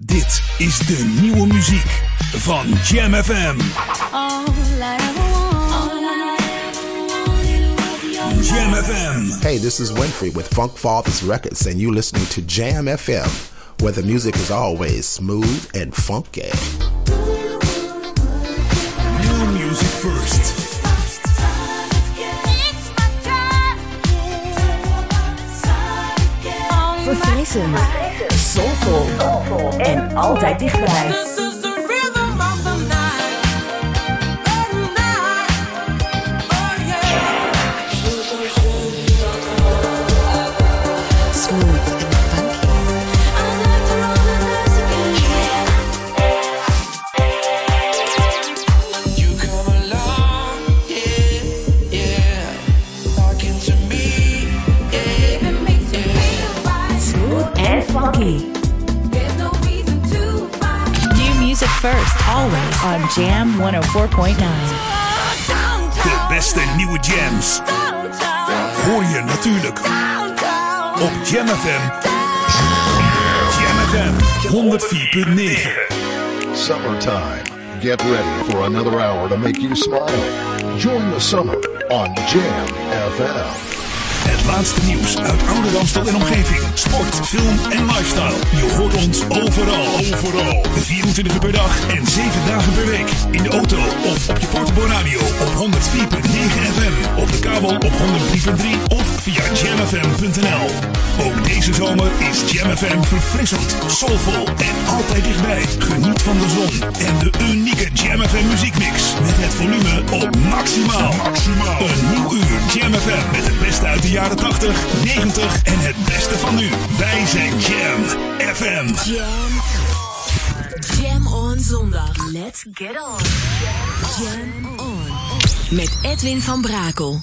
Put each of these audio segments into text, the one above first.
Dit is de nieuwe muziek van Jam FM. Jam FM. Hey, this is Winfrey with Funk Fathers Records, and you're listening to Jam FM, where the music is always smooth and funky. New music first. Verfrissend. Soulful. En altijd dichtbij. Always on Jam 104.9. De beste nieuwe jams hoor je natuurlijk op Jam FM. Jam FM 104.9. Summertime. Get ready for another hour to make you smile. Join the summer on Jam FM. Het laatste nieuws uit oude Ramstel en omgeving. Sport, film en lifestyle. Je hoort ons overal. Overal. 24 uur per dag en 7 dagen per week. In de auto of op je portable op 104.9 FM. Op de kabel op 103.3 of via jamfm.nl. Ook deze zomer is Jam FM verfrissend, soulvol en altijd dichtbij. Geniet van de zon en de unieke Jam FM muziekmix. Met het volume op maximaal. maximaal. Een nieuw uur Jam FM met het beste uit de jaren 80, 90 en het beste van nu. Wij zijn Jam FM. Jam. Jam on zondag. Let's get on. Jam on. Met Edwin van Brakel.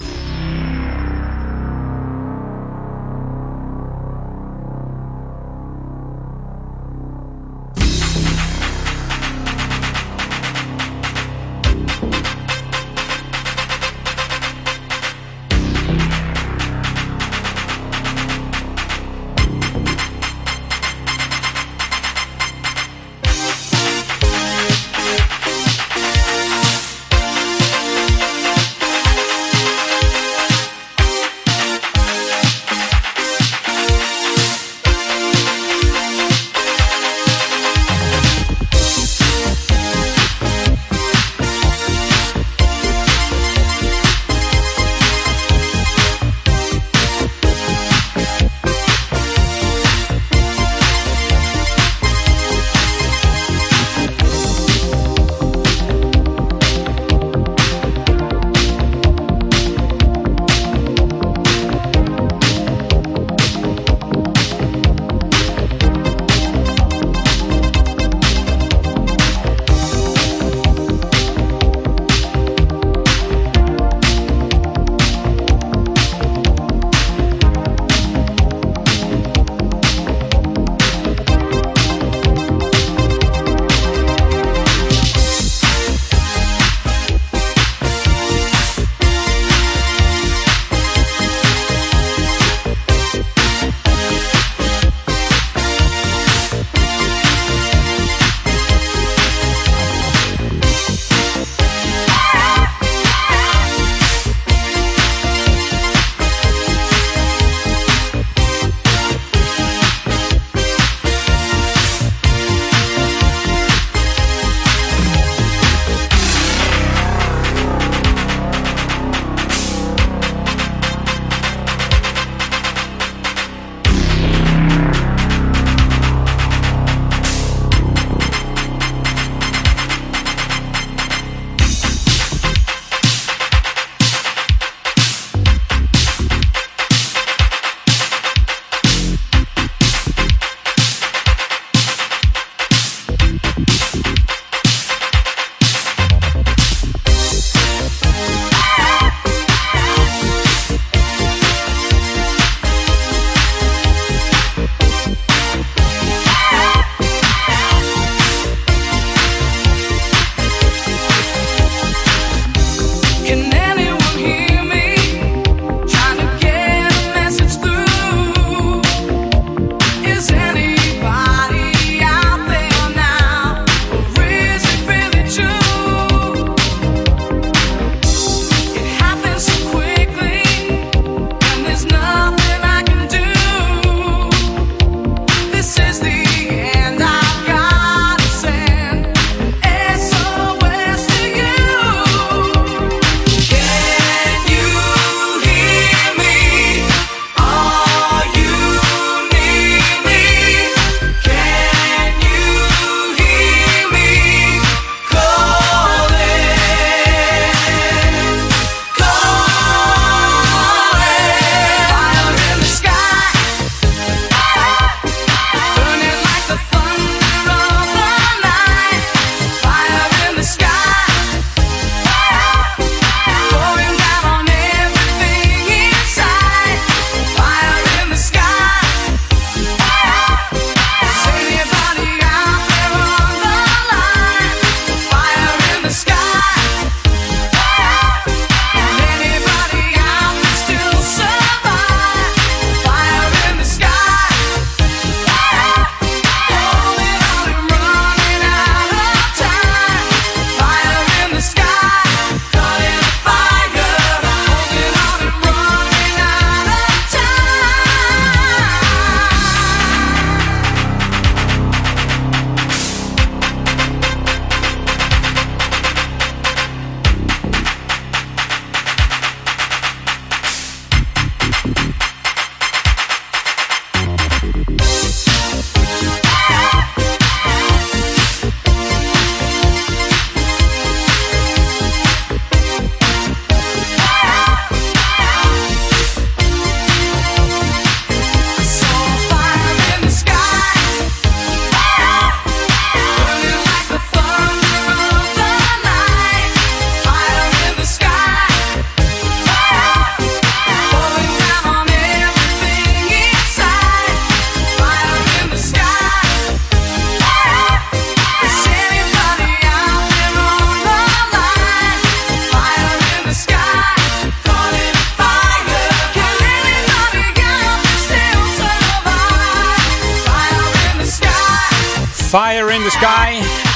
Fire in the Sky.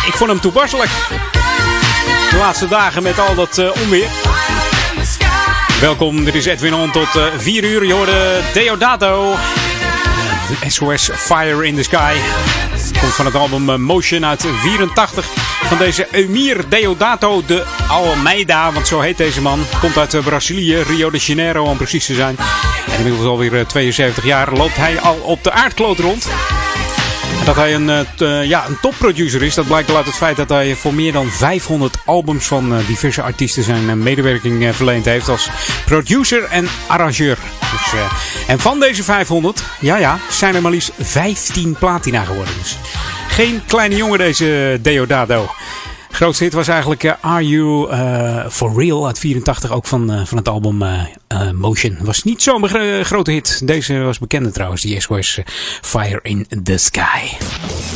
Ik vond hem toepasselijk. De laatste dagen met al dat uh, onweer. Welkom, dit is Edwin On tot uh, 4 uur. Je hoorde Deodato. SOS Fire in the Sky. Komt van het album Motion uit 84 van deze Emir Deodato de Almeida. Want zo heet deze man. Komt uit Brazilië, Rio de Janeiro om precies te zijn. En inmiddels alweer 72 jaar loopt hij al op de aardkloot rond. Dat hij een, uh, ja, een topproducer is, dat blijkt uit het feit dat hij voor meer dan 500 albums van uh, diverse artiesten zijn medewerking verleend heeft als producer en arrangeur. Dus, en van deze 500, ja ja, zijn er maar liefst 15 platina geworden. Dus geen kleine jongen deze Deodado. Grootste hit was eigenlijk uh, Are You uh, For Real uit 84, ook van, uh, van het album Motion. Was niet zo'n grote hit. Deze was bekender trouwens, die SOS Fire in the Sky.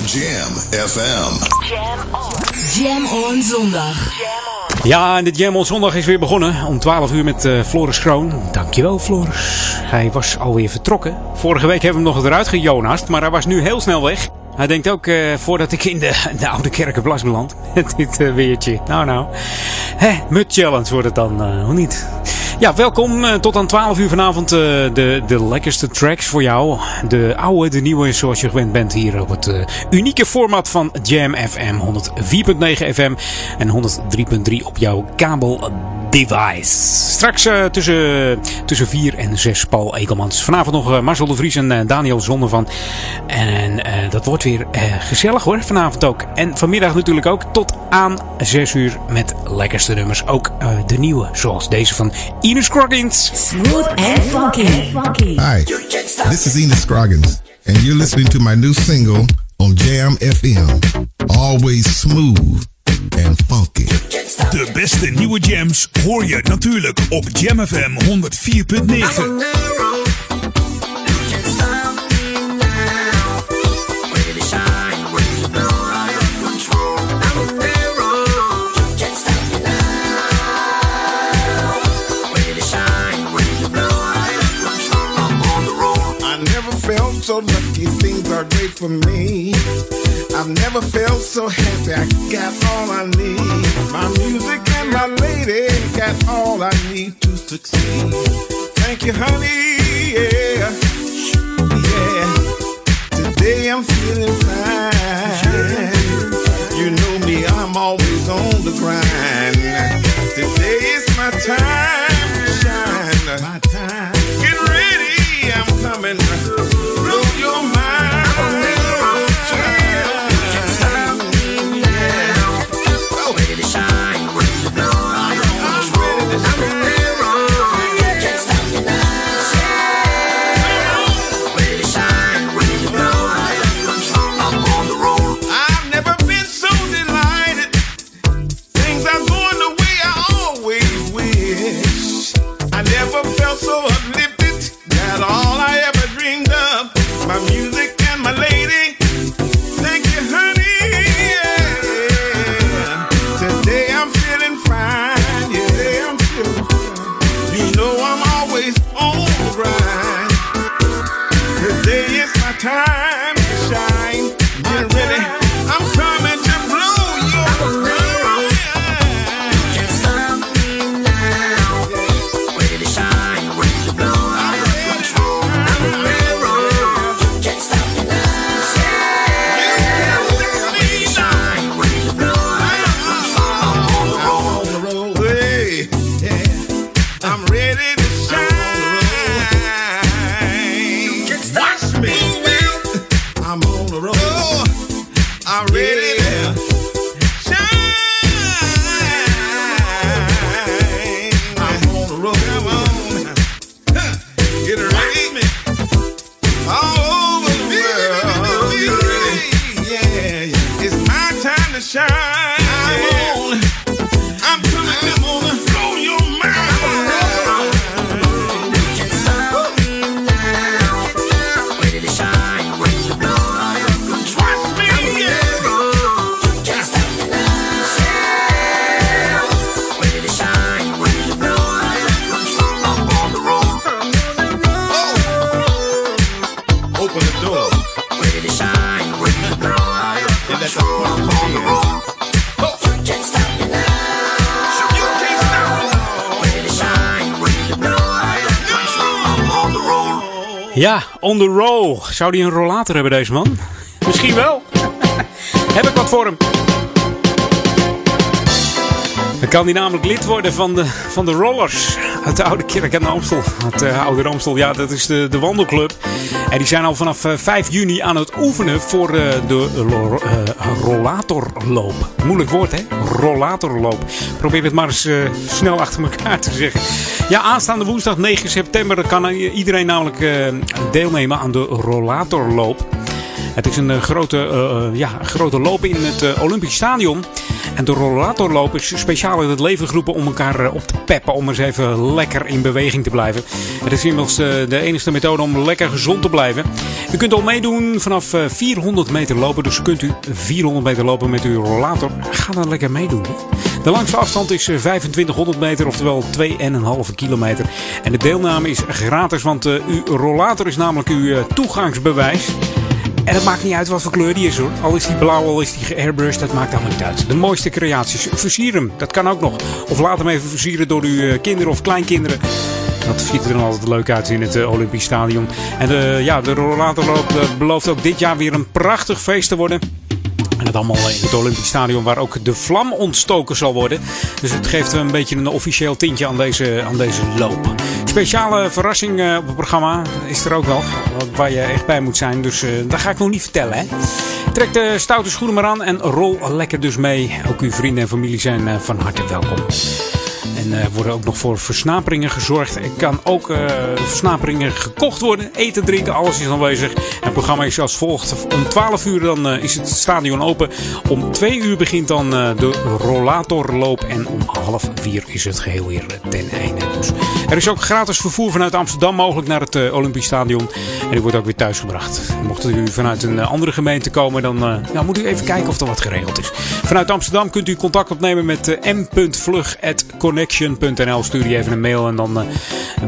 Jam FM. Jam on. Jam on zondag. Ja, en de Jam on zondag is weer begonnen om 12 uur met Floris Kroon. Dankjewel Floris. Hij was alweer vertrokken. Vorige week hebben we hem nog eruit gejonast, maar hij was nu heel snel weg. Hij denkt ook uh, voordat ik in de, de oude kerkenplas beland. Dit uh, weertje. Nou, nou. Hè, Mut Challenge wordt het dan, hoe niet? Ja, welkom. tot aan 12 uur vanavond de, de lekkerste tracks voor jou. De oude, de nieuwe, zoals je gewend bent hier op het unieke format van Jam FM. 104.9 FM en 103.3 op jouw kabel device. Straks tussen, tussen 4 en 6 Paul Ekelmans. Vanavond nog Marcel de Vries en uh, Daniel Zonne van. En dat wordt weer gezellig hoor, vanavond ook. En vanmiddag natuurlijk ook tot aan 6 uur met lekkerste nummers. Ook de nieuwe, zoals deze van Ines Scroggins. Smooth and funky. Hi, this is Ines Scroggins. And you're listening to my new single on Jam FM. Always smooth and funky. De beste nieuwe jams hoor je natuurlijk op Jam FM 104.9. so lucky, things are great for me. I've never felt so happy, I got all I need. My music and my lady got all I need to succeed. Thank you, honey, yeah, yeah. Today I'm feeling fine. You know me, I'm always on the grind. Today is my time to shine. My time. Get ready, I'm coming. Zou die een rollator hebben, deze man? Misschien wel. Heb ik wat voor hem. Dan kan hij namelijk lid worden van de, van de Rollers. Uit de Oude Kerk aan de Amstel. Het eh, Oude Amstel, ja, dat is de, de wandelclub. En die zijn al vanaf eh, 5 juni aan het oefenen voor eh, de eh, rollatorloop. Moeilijk woord, hè? Rollatorloop. Probeer het maar eens eh, snel achter elkaar te zeggen. Ja, aanstaande woensdag 9 september kan iedereen namelijk eh, deelnemen aan de rollatorloop. Het is een eh, grote, eh, ja, grote loop in het Olympisch Stadion. En de rollatorloop is speciaal in het leven geroepen om elkaar op te peppen. Om eens even lekker in beweging te blijven. Het is eh, de enige methode om lekker gezond te blijven. U kunt al meedoen vanaf eh, 400 meter lopen. Dus kunt u 400 meter lopen met uw rollator. Ga dan lekker meedoen. De langste afstand is eh, 2500 meter, oftewel 2,5 kilometer. En de deelname is gratis, want eh, uw rollator is namelijk uw eh, toegangsbewijs. En het maakt niet uit wat voor kleur die is hoor. Al is die blauw, al is die geairbrushed, dat maakt allemaal niet uit. De mooiste creaties. Versier hem, dat kan ook nog. Of laat hem even versieren door uw eh, kinderen of kleinkinderen. Dat ziet er dan altijd leuk uit in het eh, Olympisch Stadion. En de, ja, de rollatorloop eh, belooft ook dit jaar weer een prachtig feest te worden. En dat allemaal in het Olympisch Stadion waar ook de vlam ontstoken zal worden. Dus het geeft een beetje een officieel tintje aan deze, aan deze loop. Speciale verrassing eh, op het programma is er ook wel. Waar je echt bij moet zijn. Dus eh, dat ga ik nog niet vertellen. Hè. Trek de stoute schoenen maar aan en rol lekker dus mee. Ook uw vrienden en familie zijn eh, van harte welkom. En er worden ook nog voor versnaperingen gezorgd. Er kan ook eh, versnaperingen gekocht worden. Eten, drinken, alles is aanwezig. Het programma is als volgt. Om 12 uur dan, eh, is het stadion open. Om 2 uur begint dan eh, de rollatorloop. En om half 4 is het geheel weer eh, ten einde. Dus er is ook gratis vervoer vanuit Amsterdam mogelijk naar het eh, Olympisch Stadion. En die wordt ook weer thuisgebracht. Mocht u vanuit een eh, andere gemeente komen, dan eh, nou, moet u even kijken of er wat geregeld is. Vanuit Amsterdam kunt u contact opnemen met eh, m.vlug.connection.nl. Stuur je even een mail en dan eh,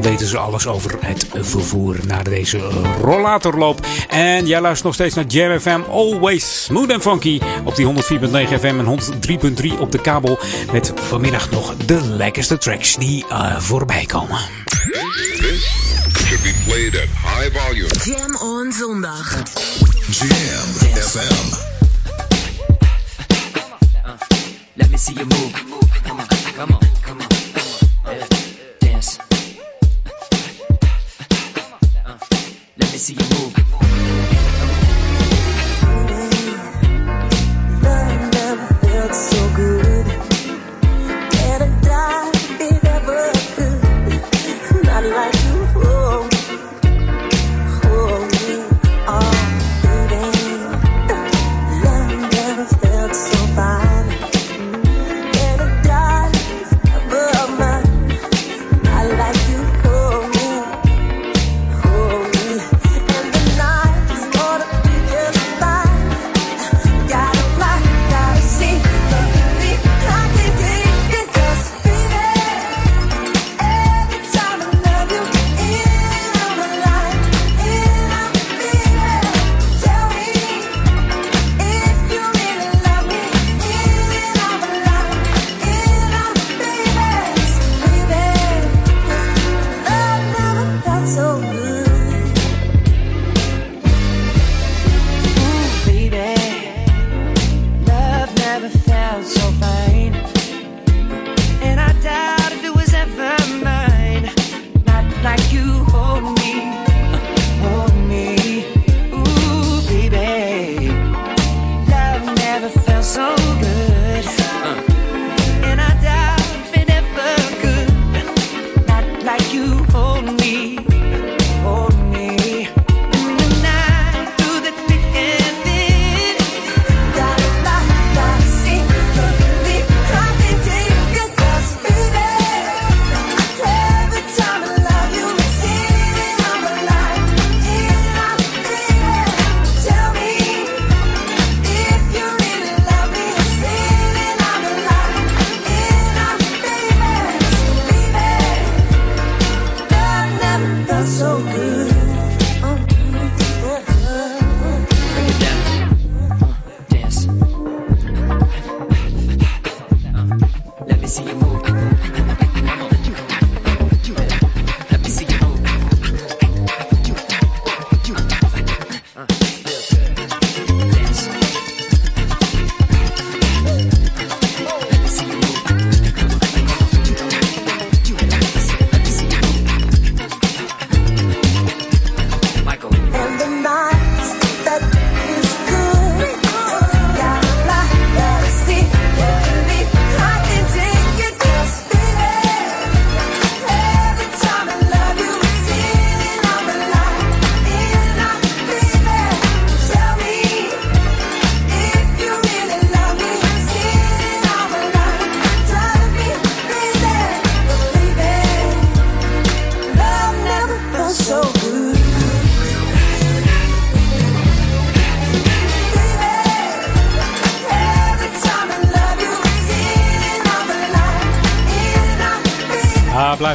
weten ze alles over het vervoer naar deze eh, rollatorloop. En jij luistert nog steeds naar Jam FM. Always smooth and funky op die 104.9 FM en 103.3 op de kabel. Met vanmiddag nog de lekkerste tracks die eh, voorbij komen. This should be played at high volume. Jam on zondag. Jam FM. Let me see you move. Come on, come on, me see you move.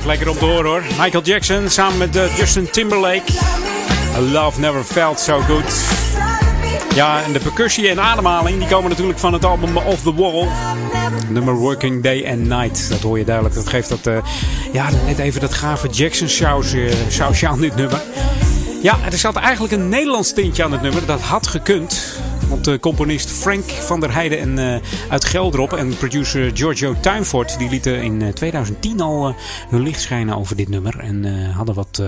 Lekker te horen hoor. Michael Jackson samen met uh, Justin Timberlake. A Love Never Felt So Good. Ja, en de percussie en ademhaling die komen natuurlijk van het album Off the Wall. Nummer Working Day and Night. Dat hoor je duidelijk. Dat geeft dat, uh, ja, net even dat gave Jackson saus, uh, sausje aan dit nummer. Ja, er zat eigenlijk een Nederlands tintje aan het nummer. Dat had gekund. Want de componist Frank van der Heijden en, uh, uit Geldrop en producer Giorgio Tuinfort... die lieten in 2010 al uh, hun licht schijnen over dit nummer. En uh, hadden wat,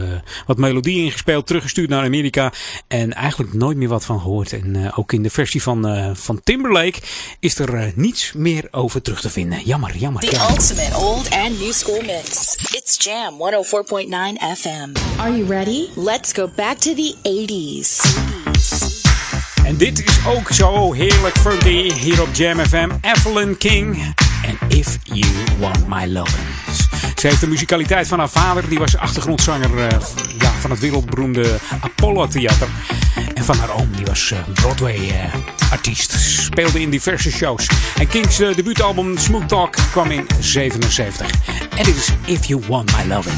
wat melodie ingespeeld, teruggestuurd naar Amerika. En eigenlijk nooit meer wat van gehoord. En ook in de versie van, van Timberlake is er niets meer over terug te vinden. Jammer, jammer. The jammer. ultimate old and new school mix. It's Jam 104.9 FM. Are you ready? Let's go back to the 80s. En dit is ook zo heerlijk funky hier op Jam FM. Evelyn King en If You Want My Love. Ze heeft de muzikaliteit van haar vader, die was achtergrondzanger uh, ja, van het wereldberoemde Apollo Theater. En van haar oom, die was uh, Broadway-artiest. Uh, speelde in diverse shows. En King's debuutalbum Smooth Talk kwam in 77. En dit is If You Want My Loving.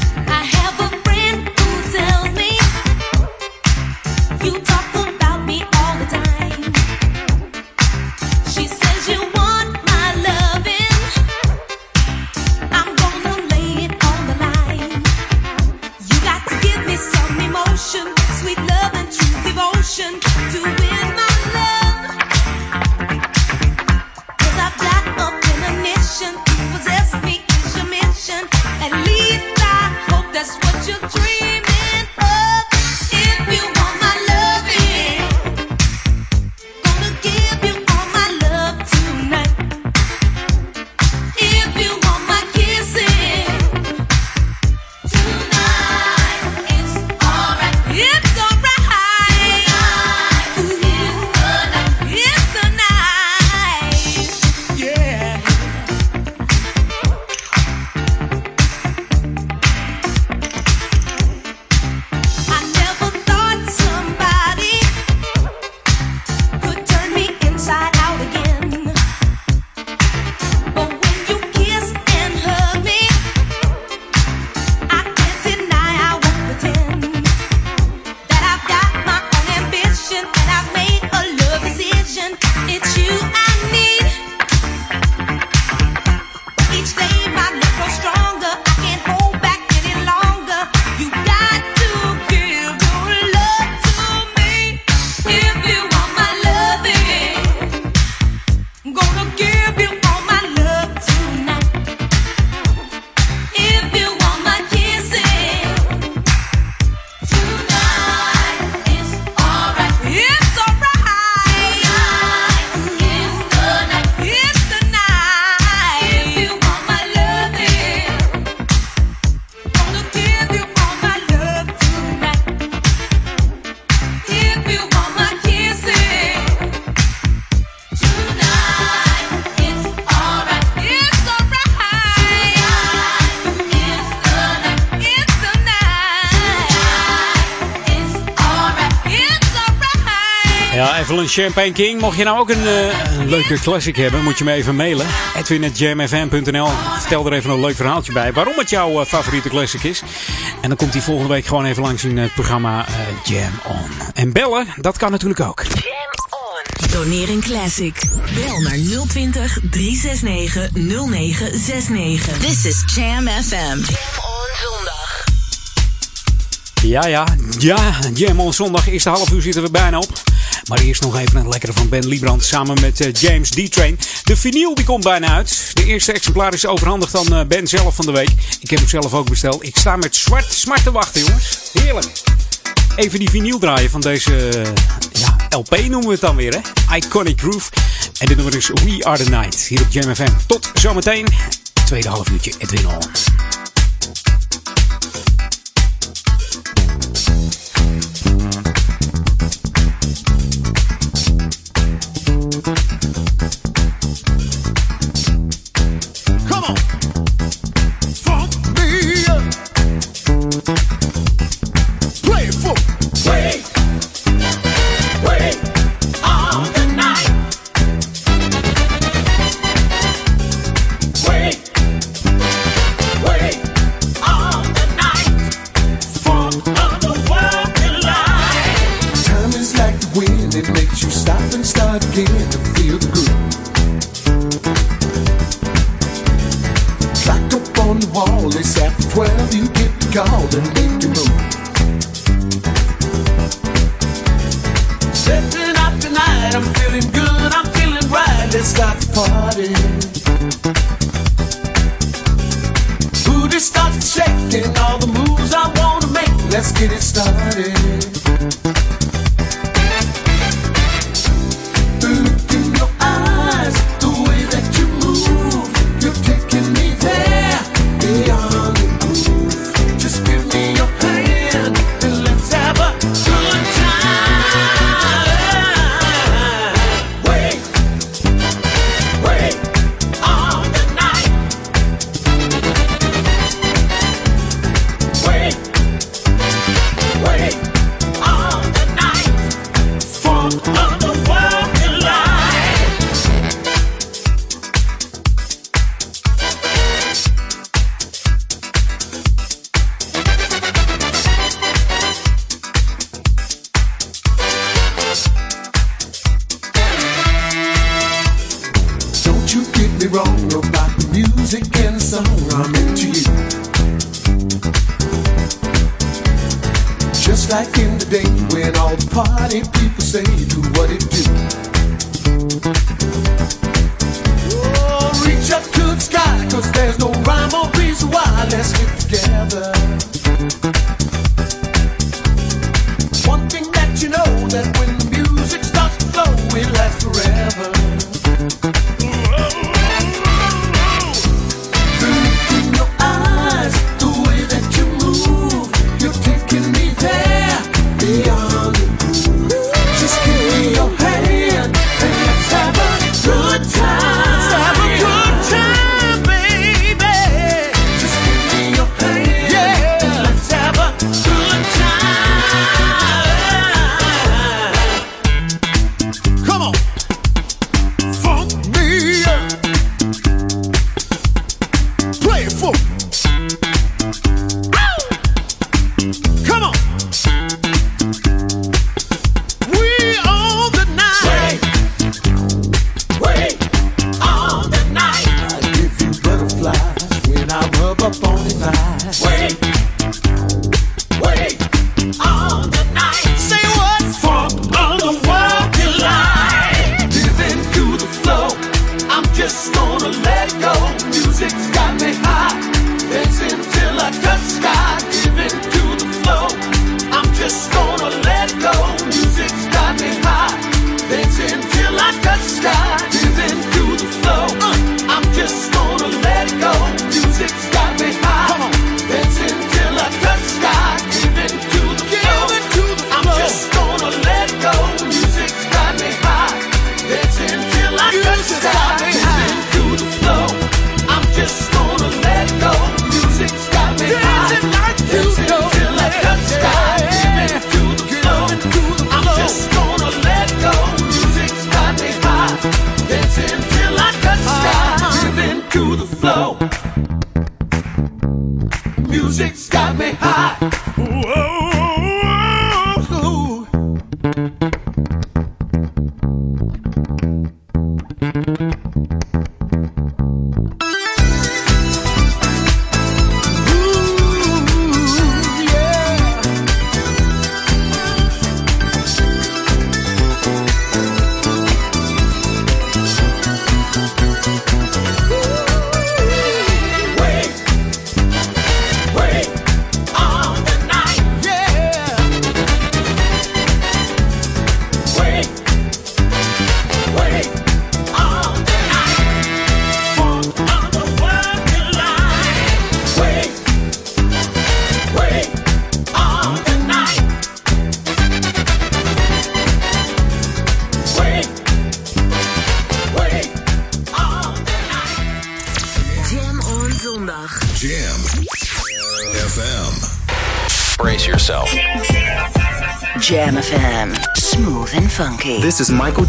Champagne King. Mocht je nou ook een, uh, een leuke classic hebben, moet je me even mailen. Edwin.jamfm.nl Vertel er even een leuk verhaaltje bij waarom het jouw uh, favoriete classic is. En dan komt hij volgende week gewoon even langs in het programma uh, Jam On. En bellen, dat kan natuurlijk ook. Doneer een classic. Bel naar 020 369 0969. This is Jam FM. Jam on zondag. Ja, ja, ja. Jam on zondag. Eerste half uur zitten we bijna op. Maar eerst nog even een lekkere van Ben Liebrand samen met uh, James D-Train. De vinyl die komt bijna uit. De eerste exemplaar is overhandigd aan uh, Ben zelf van de week. Ik heb hem zelf ook besteld. Ik sta met zwart smart te wachten, jongens. Heerlijk. Even die vinyl draaien van deze uh, ja, LP noemen we het dan weer, hè? Iconic Groove. En dit nummer is We Are The Night. Hier op Jam FM. Tot zometeen. Tweede half uurtje Edwin On.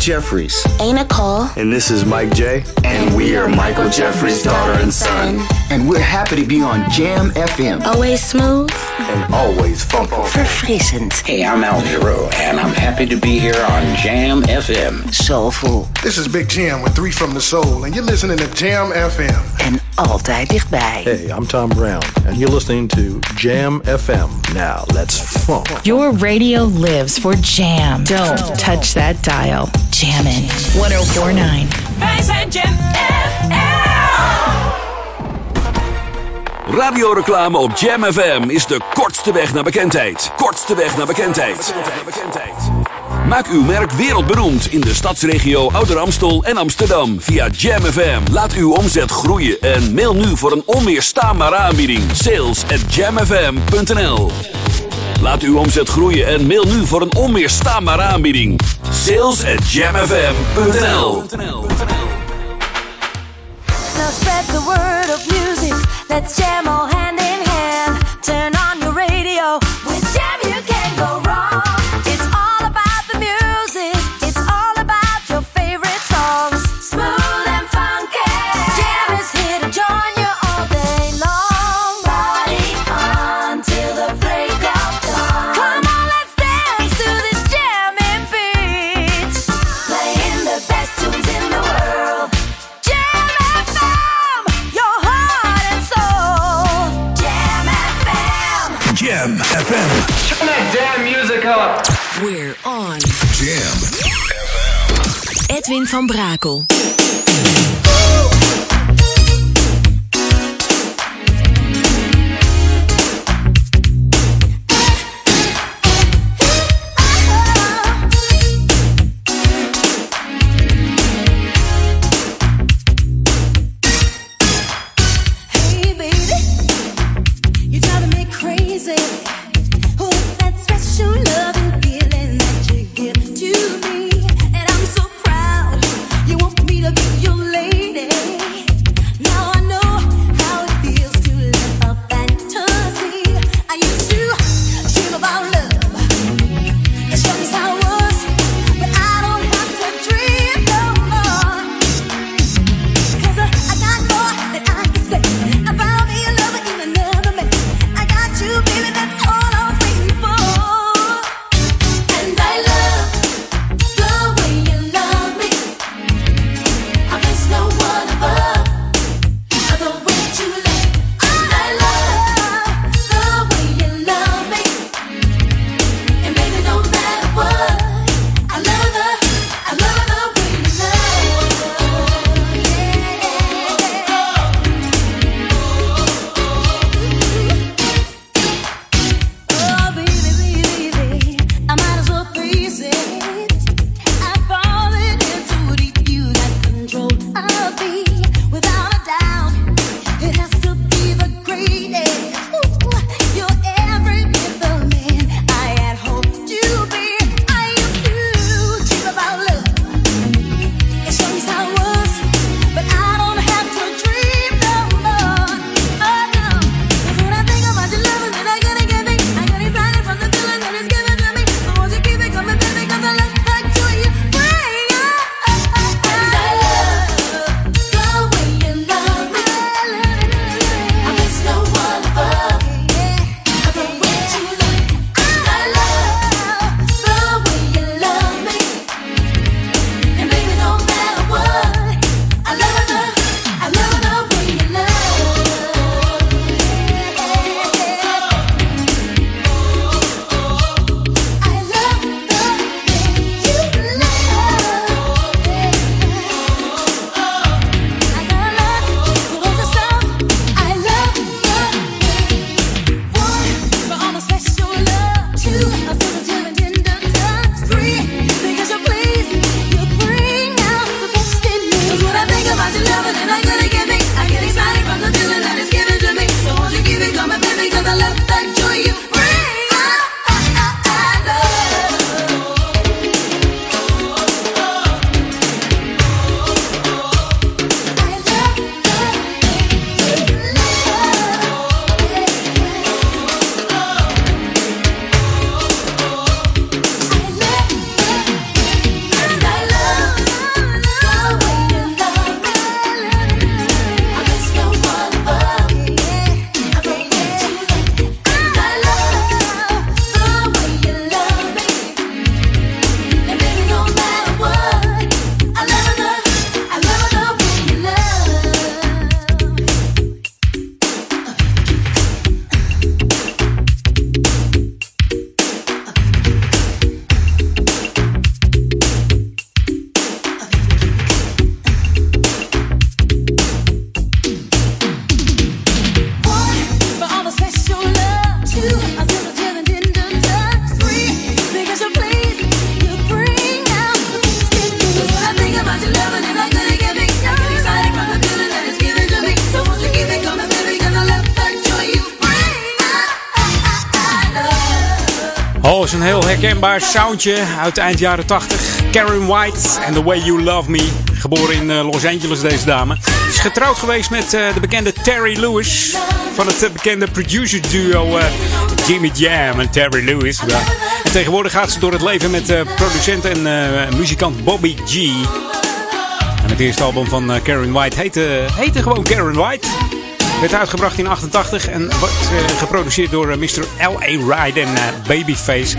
Jeffries. A Nicole. And this is Mike J. And we are Michael Jeffries' daughter and son. And we're happy to be on Jam FM. Always smooth. And always funky. Verfrissend. Hey, I'm Al Giro, and I'm happy to be here on Jam FM. Soulful. This is Big Jam with Three from the Soul, and you're listening to Jam FM. En altijd dichtbij. Hey, I'm Tom Brown, and you're listening to Jam FM. Now, let's funk. Your radio lives for jam. Don't touch that dial. Jammin'. 1049. Wij zijn Jam Radioreclame op Jam FM is de kortste weg naar bekendheid. Kortste weg naar bekendheid. Maak uw merk wereldberoemd in de stadsregio Ouder Amstel en Amsterdam via Jam FM. Laat uw omzet groeien en mail nu voor een onweerstaanbare aanbieding. Sales at jamfm.nl Laat uw omzet groeien en mail nu voor een onweerstaanbare aanbieding. Sales at jamfm.nl spread the word of music. Let's jam all hand in hand. Edwin van Brakel. Herkenbaar soundje uit eind jaren 80. Karen White en The Way You Love Me. Geboren in eh, Los Angeles, deze dame. Is getrouwd geweest met eh, de bekende Terry Lewis. Van het eh, bekende producer duo Jimmy Jam en Terry Lewis. En tegenwoordig gaat ze door het leven met producent en muzikant Bobby G. En het eerste album van Karen White heette, heette gewoon Karen White. Werd uitgebracht in 88 en wordt geproduceerd door Mr. L.A. Ride en Babyface.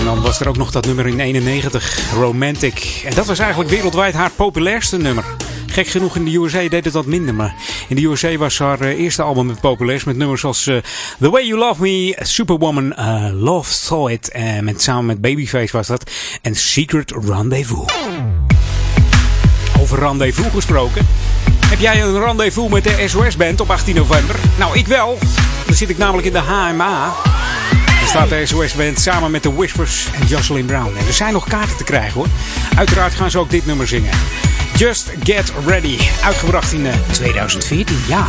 En dan was er ook nog dat nummer in 91, Romantic. En dat was eigenlijk wereldwijd haar populairste nummer. Gek genoeg in de USA deed het wat minder, maar in de USA was haar eh, eerste album het populairst met nummers als eh, The Way You Love Me, Superwoman, eh, Love Saw It, en met, samen met Babyface was dat, en Secret Rendezvous. Over rendezvous gesproken. Heb jij een rendezvous met de SOS-band op 18 november? Nou, ik wel. Dan zit ik namelijk in de HMA. Staat de SOS-band samen met de Whispers en Jocelyn Brown. En er zijn nog kaarten te krijgen hoor. Uiteraard gaan ze ook dit nummer zingen. Just Get Ready. Uitgebracht in eh, 2014, ja.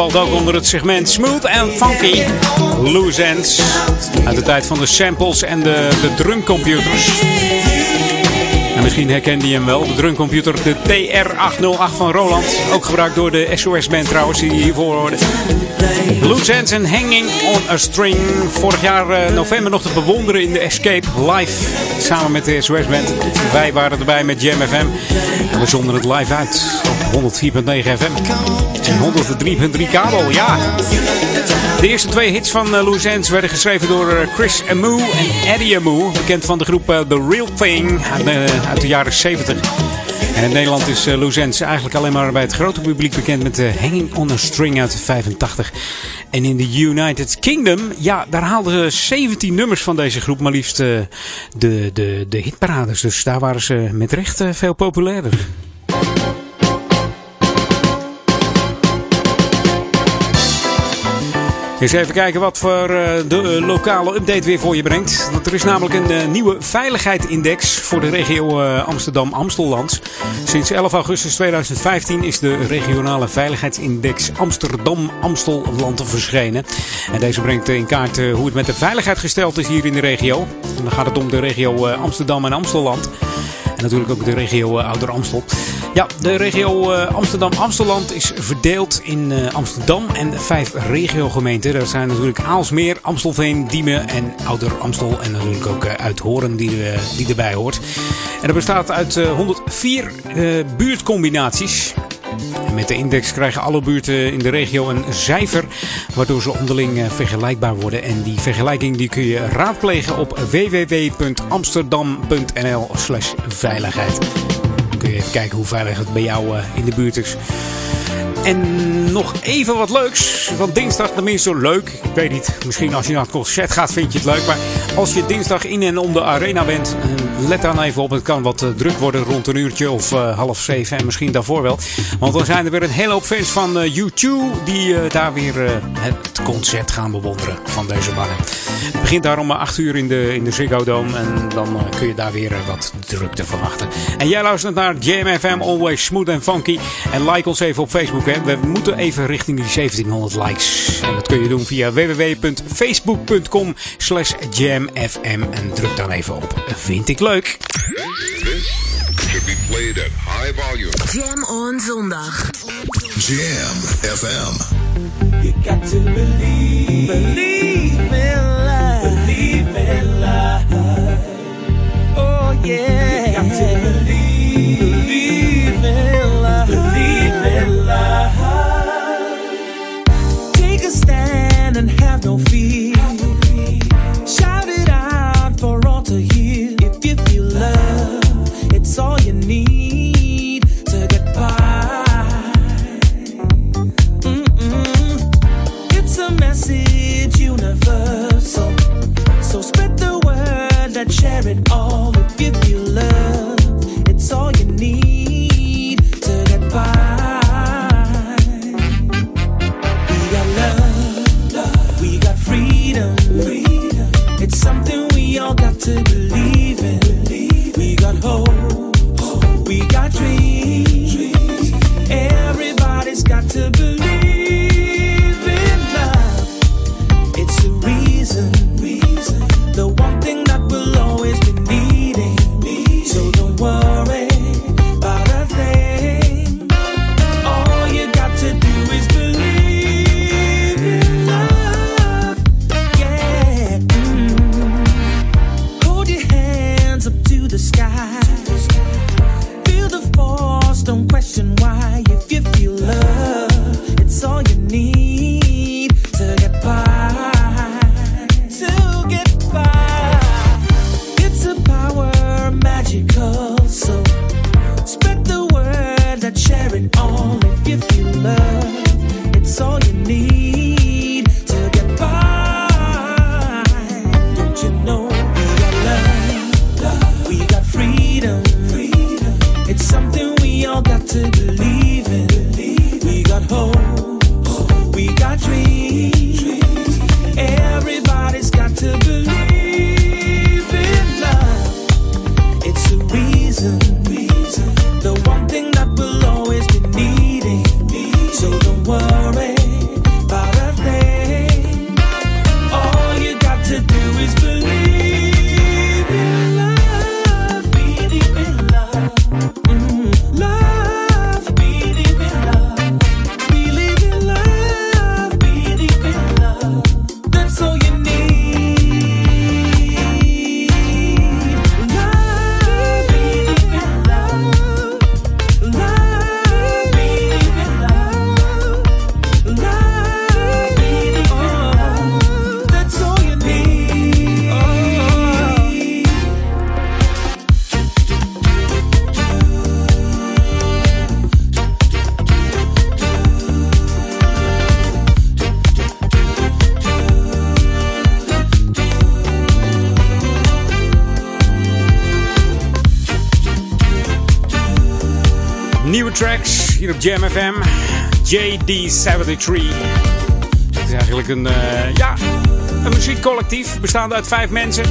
Valt ook onder het segment Smooth and Funky. Loose Ends. Uit de tijd van de samples en de, de drumcomputers. En misschien herkende je hem wel, de drumcomputer, de TR-808 van Roland. Ook gebruikt door de SOS-band trouwens, die hiervoor hoorde. Loose Ends en Hanging on a String. Vorig jaar eh, november nog te bewonderen in de Escape live. Samen met de SOS-band. Wij waren erbij met Jam FM. En we zonden het live uit op 104.9 FM. En 103.3 kabel, ja. De eerste twee hits van uh, Loose werden geschreven door eh, Chris Amu en Eddie Amu. Bekend van de groep eh, The Real Thing uit, eh, de jaren 70. En in Nederland is Luzens eigenlijk alleen maar bij het grote publiek bekend met Hanging on a String uit 85. En in de United Kingdom, ja, daar haalden ze 17 nummers van deze groep, maar liefst uh, de, de, de hitparades. Dus daar waren ze met recht veel populairder. Eens even kijken wat voor de lokale update weer voor je brengt. Want er is namelijk een nieuwe veiligheidsindex voor de regio Amsterdam-Amstelland. Sinds 11 augustus 2015 is de regionale veiligheidsindex Amsterdam-Amstelland verschenen. En deze brengt in kaart hoe het met de veiligheid gesteld is hier in de regio. En dan gaat het om de regio Amsterdam en Amstelland. En natuurlijk ook de regio Ouder Amstel. Ja, de regio Amsterdam-Amstelland is verdeeld in Amsterdam en vijf regiogemeenten. Dat zijn natuurlijk Aalsmeer, Amstelveen, Diemen en Ouder Amstel. En natuurlijk ook Uithoren die, die erbij hoort. En dat bestaat uit 104 uh, buurtcombinaties. Met de index krijgen alle buurten in de regio een cijfer, waardoor ze onderling vergelijkbaar worden. En die vergelijking die kun je raadplegen op www.amsterdam.nl/slash veiligheid. Dan kun je even kijken hoe veilig het bij jou in de buurt is. En nog even wat leuks. Want dinsdag tenminste leuk. Ik weet niet, misschien als je naar het concert gaat vind je het leuk. Maar als je dinsdag in en om de arena bent, let dan even op. Het kan wat druk worden rond een uurtje of uh, half zeven. En misschien daarvoor wel. Want dan zijn er weer een hele hoop fans van uh, U2 die daar weer het concert gaan bewonderen van deze mannen. Het begint daar om 8 uur in de, in de Ziggo Dome. En dan kun je daar weer wat drukte verwachten. En jij luistert naar Jam FM, Always Smooth and Funky. En like ons even op Facebook. Hè. We moeten even richting die 1700 likes. En dat kun je doen via www.facebook.com slash jamfm. En druk dan even op. Vind ik leuk. This should be played at high volume. Jam on zondag. Jam FM. You got to believe, believe in JD73. Het is eigenlijk een, eh, ja, een muziekcollectief bestaande uit vijf mensen.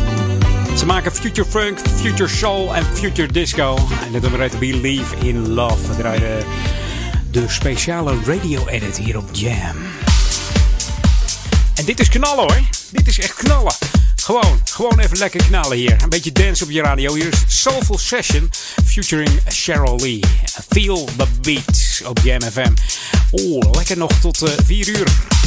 Ze maken future funk, future soul en future disco. En dit nummer heet Believe in Love. We draaien de speciale radio edit hier op Jam. En dit is knallen hoor. Dit is echt knallen. Gewoon, gewoon even lekker knallen hier. Een beetje dance op je radio. Hier is Soulful Session featuring Cheryl Lee. Feel the beat op Jam FM. Oh, lekker nog tot 4 uur.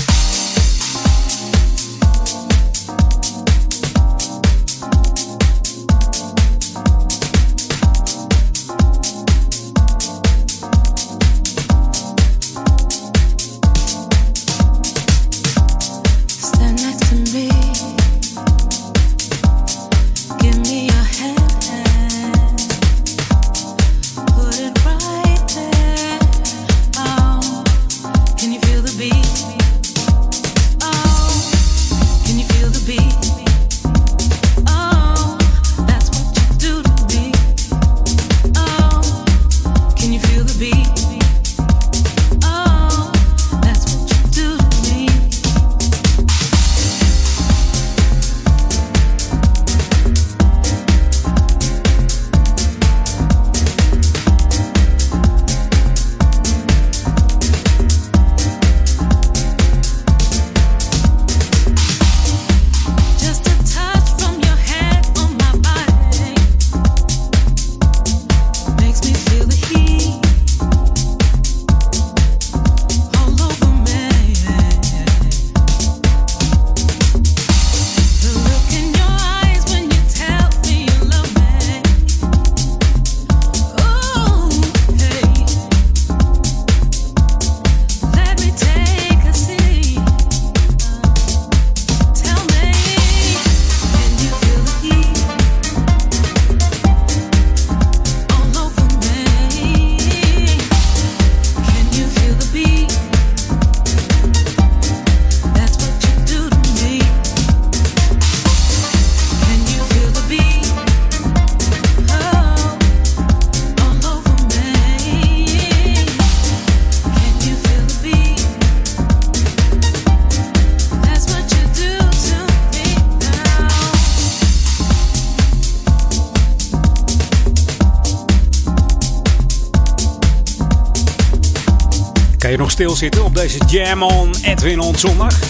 Stilzitten op deze Jam on Edwin on zondag?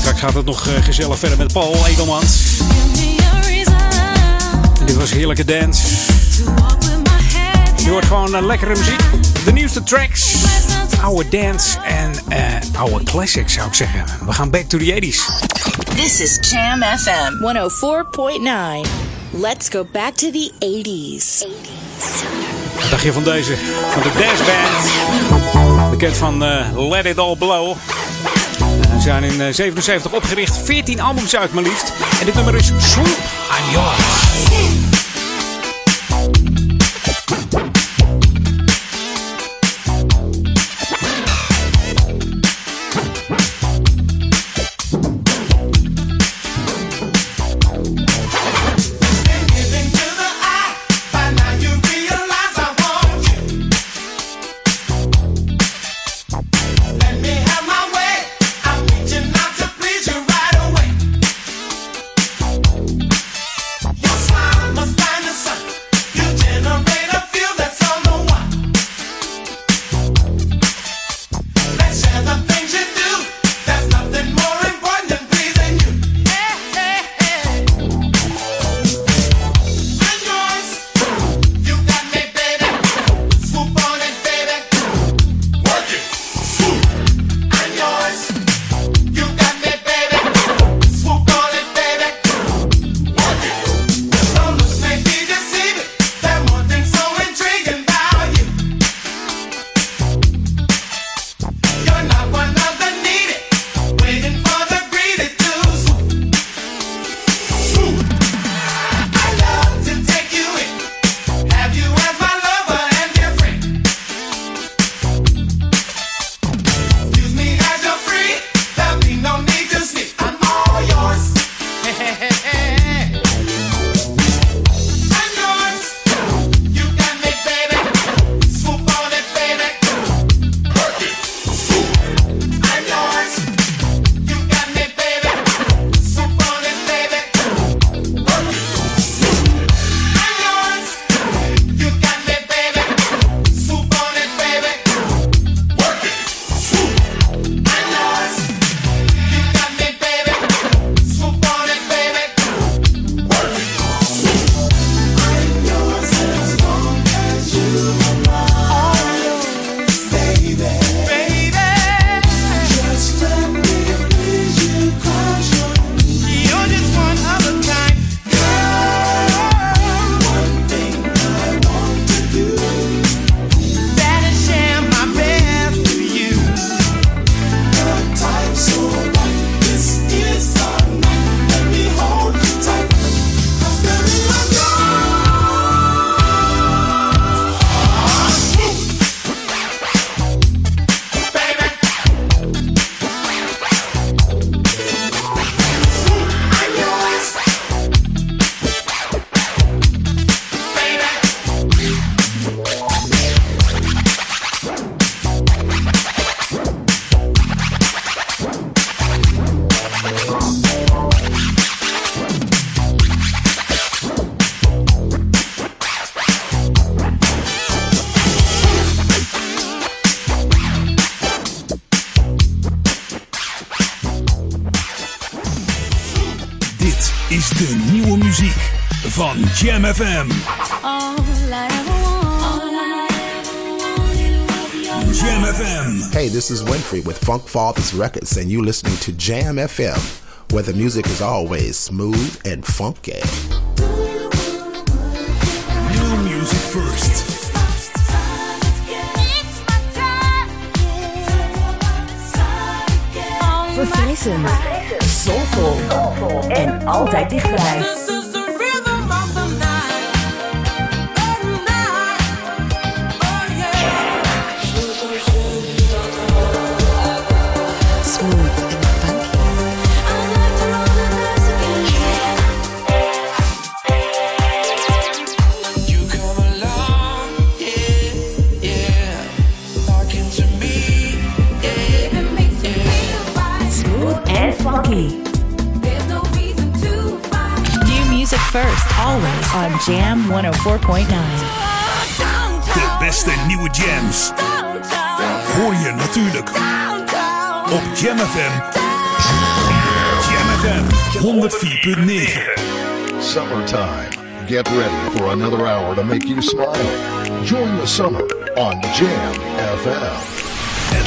Straks gaat het nog eh, gezellig verder met Paul Edelmans. En dit was heerlijke dance. Je hoort gewoon eh, lekkere muziek. De nieuwste tracks. Oude dance en eh, oude classics zou ik zeggen. We gaan back to the 80s. This is Jam FM 104.9. Let's go back to the 80s. Wat dacht je van deze? Van de Dance Band. Bekend van eh, Let It All Blow. Ze zijn in eh, 77 opgericht. 14 albums uit maar liefst. En dit nummer is Swoop on Yours. Jam FM. Jam FM. Hey, this is Winfrey with Funk Fathers Records, and you're listening to Jam FM, where the music is always smooth and funky. New music first. Verfrissend. Soulful. En altijd dichtbij. On Jam 104.9. De beste nieuwe jams. Hoor je natuurlijk op Jam FM. Jam FM 104.9. Summertime. Get ready for another hour to make you smile. Join the summer on Jam FM.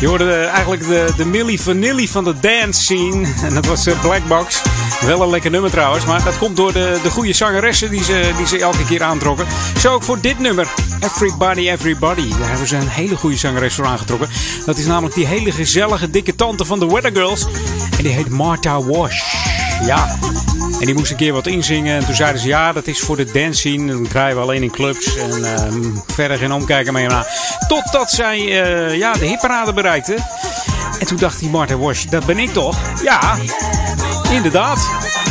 Je hoorde eigenlijk de, de Milli Vanilli van de dance scene. En dat was eh, Black Box. Wel een lekker nummer trouwens. Maar dat komt door de, de goede zangeressen die ze, die ze elke keer aantrokken. Zo ook voor dit nummer. Everybody, Everybody. Daar hebben ze een hele goede zangeres voor aangetrokken. Dat is namelijk die hele gezellige dikke tante van de Weather Girls. En die heet Martha Wash. Ja. En die moest een keer wat inzingen. En toen zeiden ze, ja, dat is voor de dance scene. Dat draaien we alleen in clubs. En eh, verder geen omkijken mee. na. Totdat zij eh, ja, de hitparade bereikte. En toen dacht die Martha Wash, dat ben ik toch? Ja, inderdaad.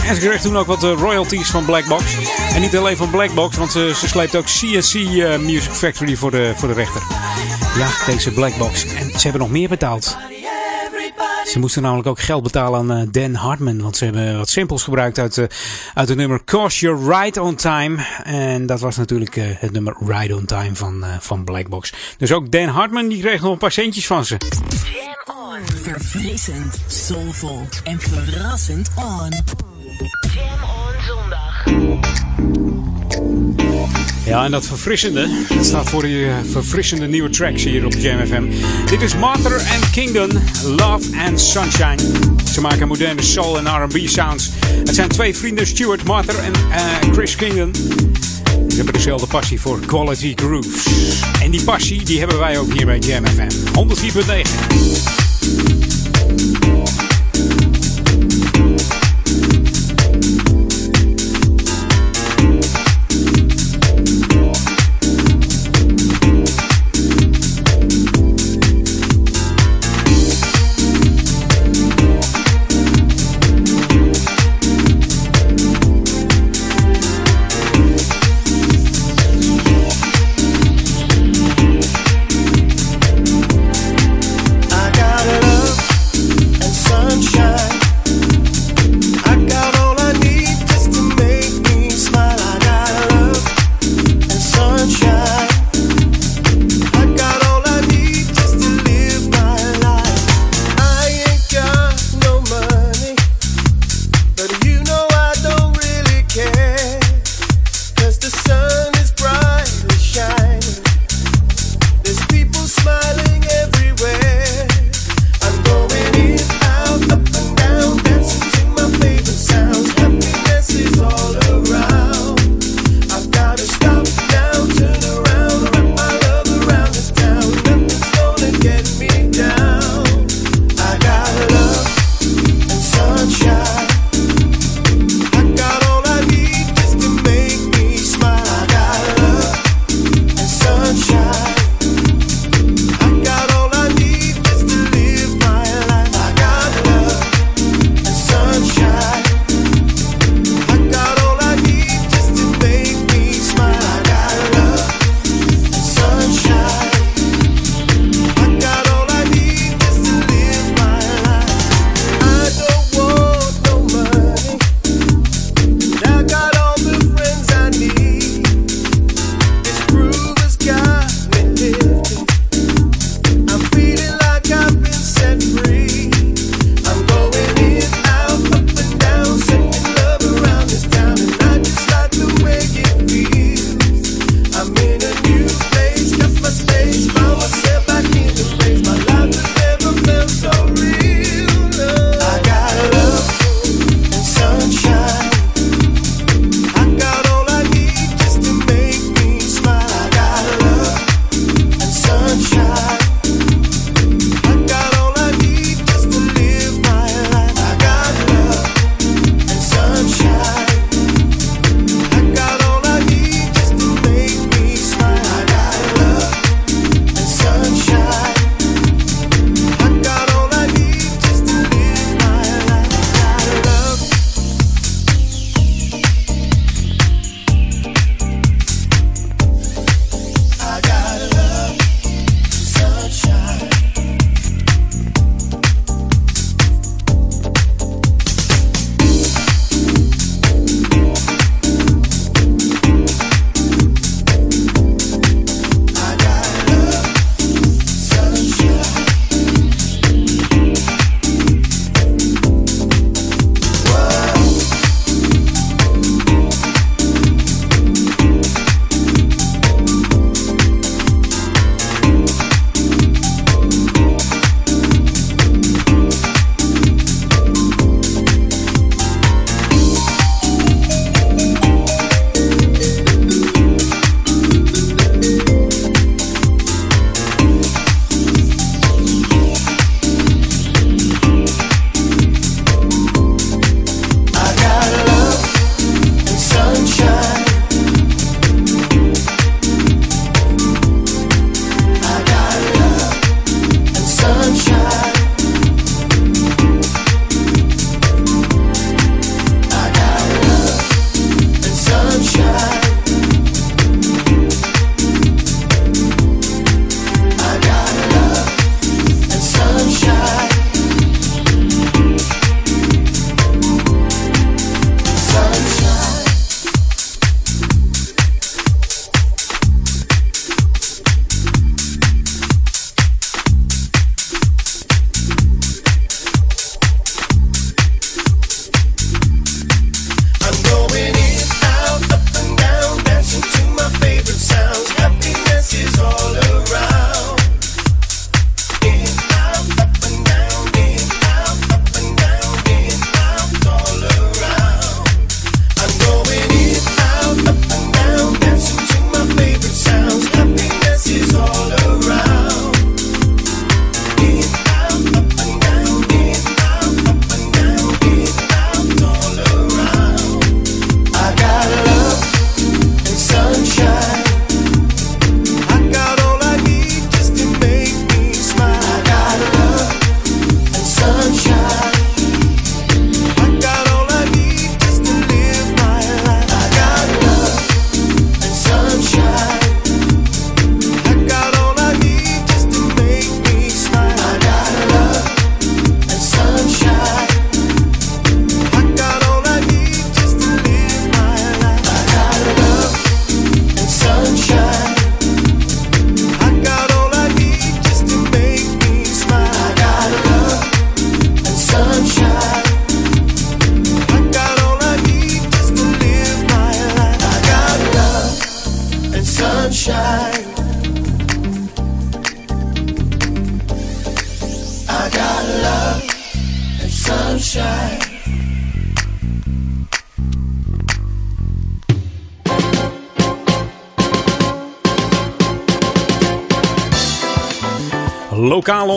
En ze kreeg toen ook wat eh, royalties van Blackbox. En niet alleen van Blackbox, want ze, ze sleept ook eh, Music Factory voor de, voor de rechter. Ja, deze Blackbox. En ze hebben nog meer betaald. Ze moesten namelijk ook geld betalen aan eh, Dan Hartman. Want ze hebben wat simpels gebruikt uit, eh, uit het nummer Cause You're Right On Time. En dat was natuurlijk eh, het nummer Right On Time van, van Blackbox. Dus ook Dan Hartman die kreeg nog een paar centjes van ze. Verfrissend, soulvol en verrassend on. Jam on zondag. Ja, en dat verfrissende, dat staat voor die eh, verfrissende nieuwe tracks hier op Jam FM. Dit is Martha and Kingdom, Love and Sunshine. Ze maken moderne soul en R&B sounds. Het zijn twee vrienden, Stuart Martha en eh, Chris Kingdom. Ze hebben dezelfde passie voor quality grooves. En die passie, die hebben wij ook hier bij Jam FM. 104.9.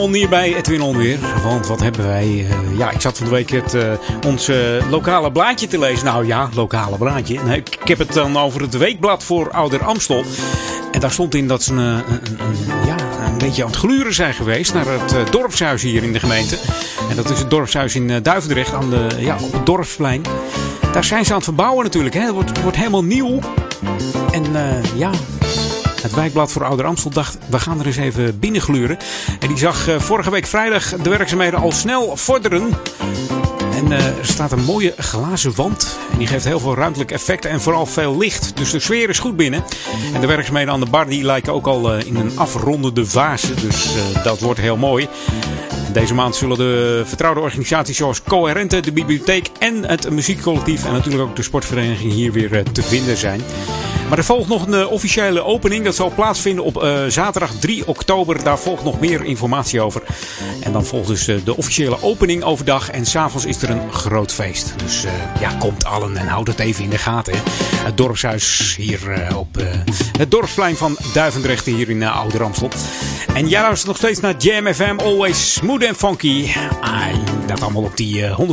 Onweer bij Edwin Onweer. Want wat hebben wij? eh, ja, ik zat van de week het, eh, ons eh, lokale blaadje te lezen. Nou ja, lokale blaadje. Ik, heb het dan over het weekblad voor Ouder Amstel. En daar stond in dat ze een, een, een, ja, een beetje aan het gluren zijn geweest naar het dorpshuis hier in de gemeente. En dat is het dorpshuis in Duivendrecht aan de, ja, op het dorpsplein. Daar zijn ze aan het verbouwen natuurlijk. Hè. Het wordt, wordt helemaal nieuw. En ja, het wijkblad voor Ouder Amstel dacht, we gaan er eens even binnengluren. En die zag eh, vorige week vrijdag de werkzaamheden al snel vorderen. En eh, er staat een mooie glazen wand. En die geeft heel veel ruimtelijk effect en vooral veel licht. Dus de sfeer is goed binnen. En de werkzaamheden aan de bar die lijken ook al eh, in een afrondende fase. Dus dat wordt heel mooi. Deze maand zullen de vertrouwde organisaties zoals Coherente, de bibliotheek en het muziekcollectief en natuurlijk ook de sportvereniging hier weer te vinden zijn. Maar er volgt nog een eh, officiële opening. Dat zal plaatsvinden op eh, zaterdag 3 oktober. Daar volgt nog meer informatie over. En dan volgt dus eh, de officiële opening overdag. En s'avonds is er een groot feest. Dus ja, komt allen en houd het even in de gaten. Het dorpshuis hier op het dorpsplein van Duivendrecht hier in Ouder Amstel. En jij luistert nog steeds naar Jam FM. Always smooth and funky. Ah, dat allemaal op die eh, 104.9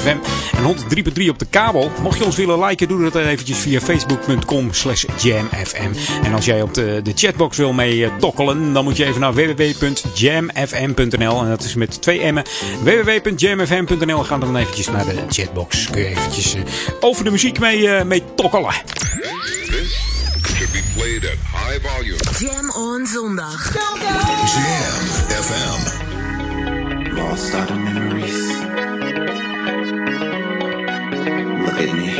FM en 103.3 op de kabel. Mocht je ons willen liken, doe dat eventjes via facebook.com slash jamfm. En als jij op de, de chatbox wil mee eh, tokkelen, dan moet je even naar www.jamfm.nl. En dat is met twee m'en. www.jamfm.nl. Ga dan eventjes naar de chatbox. Kun je eventjes eh, over de muziek mee, eh, mee tokkelen. Should be played at high volume. Jam on zondag. Jam FM. Lost are the memories. Look at me.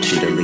Want you to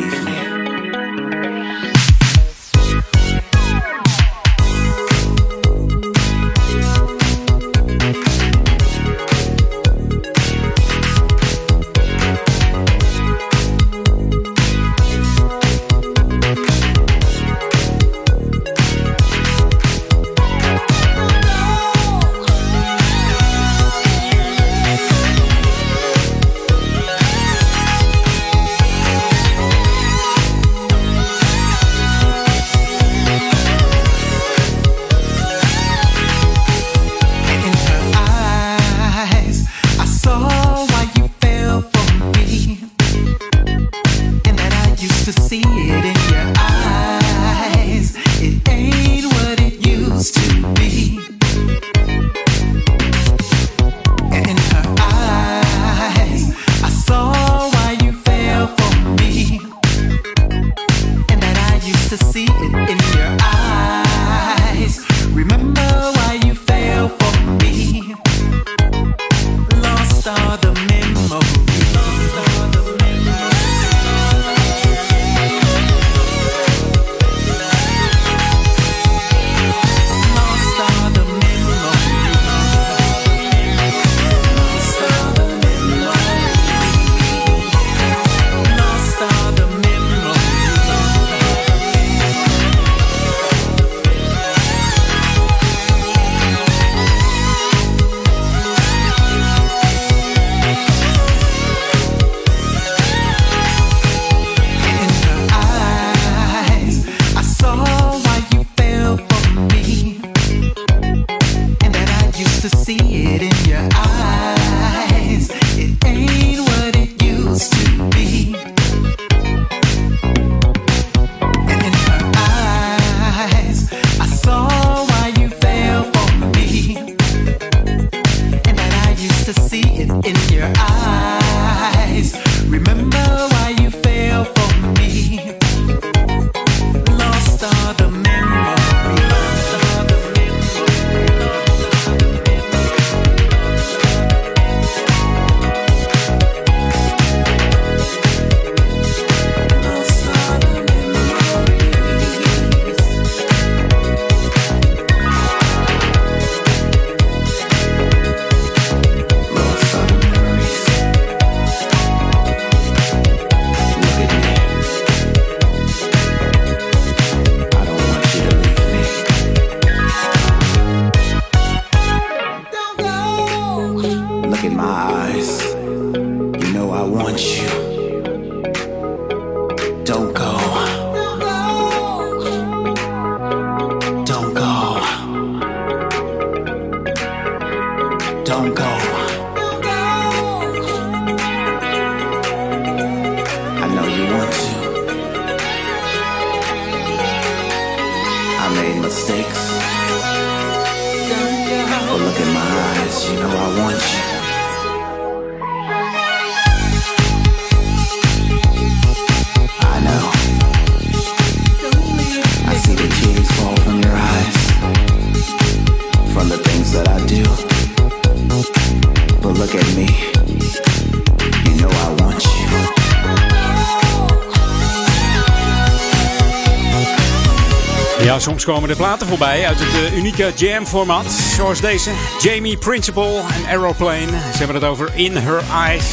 Ja, soms komen er platen voorbij uit het eh, unieke jam-format. Zoals deze. Jamie Principle en Aeroplane. Ze hebben het over In Her Eyes.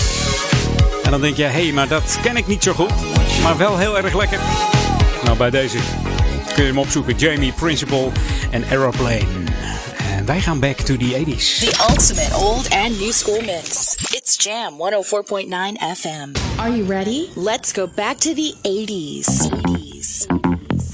En dan denk je, hé, hey, maar dat ken ik niet zo goed. Maar wel heel erg lekker. Nou, bij deze kun je hem opzoeken. Jamie Principle en Aeroplane. En wij gaan back to the 80s. The ultimate old and new school mix. It's Jam 104.9 FM. Are you ready? Let's go back to the 80s. 80s.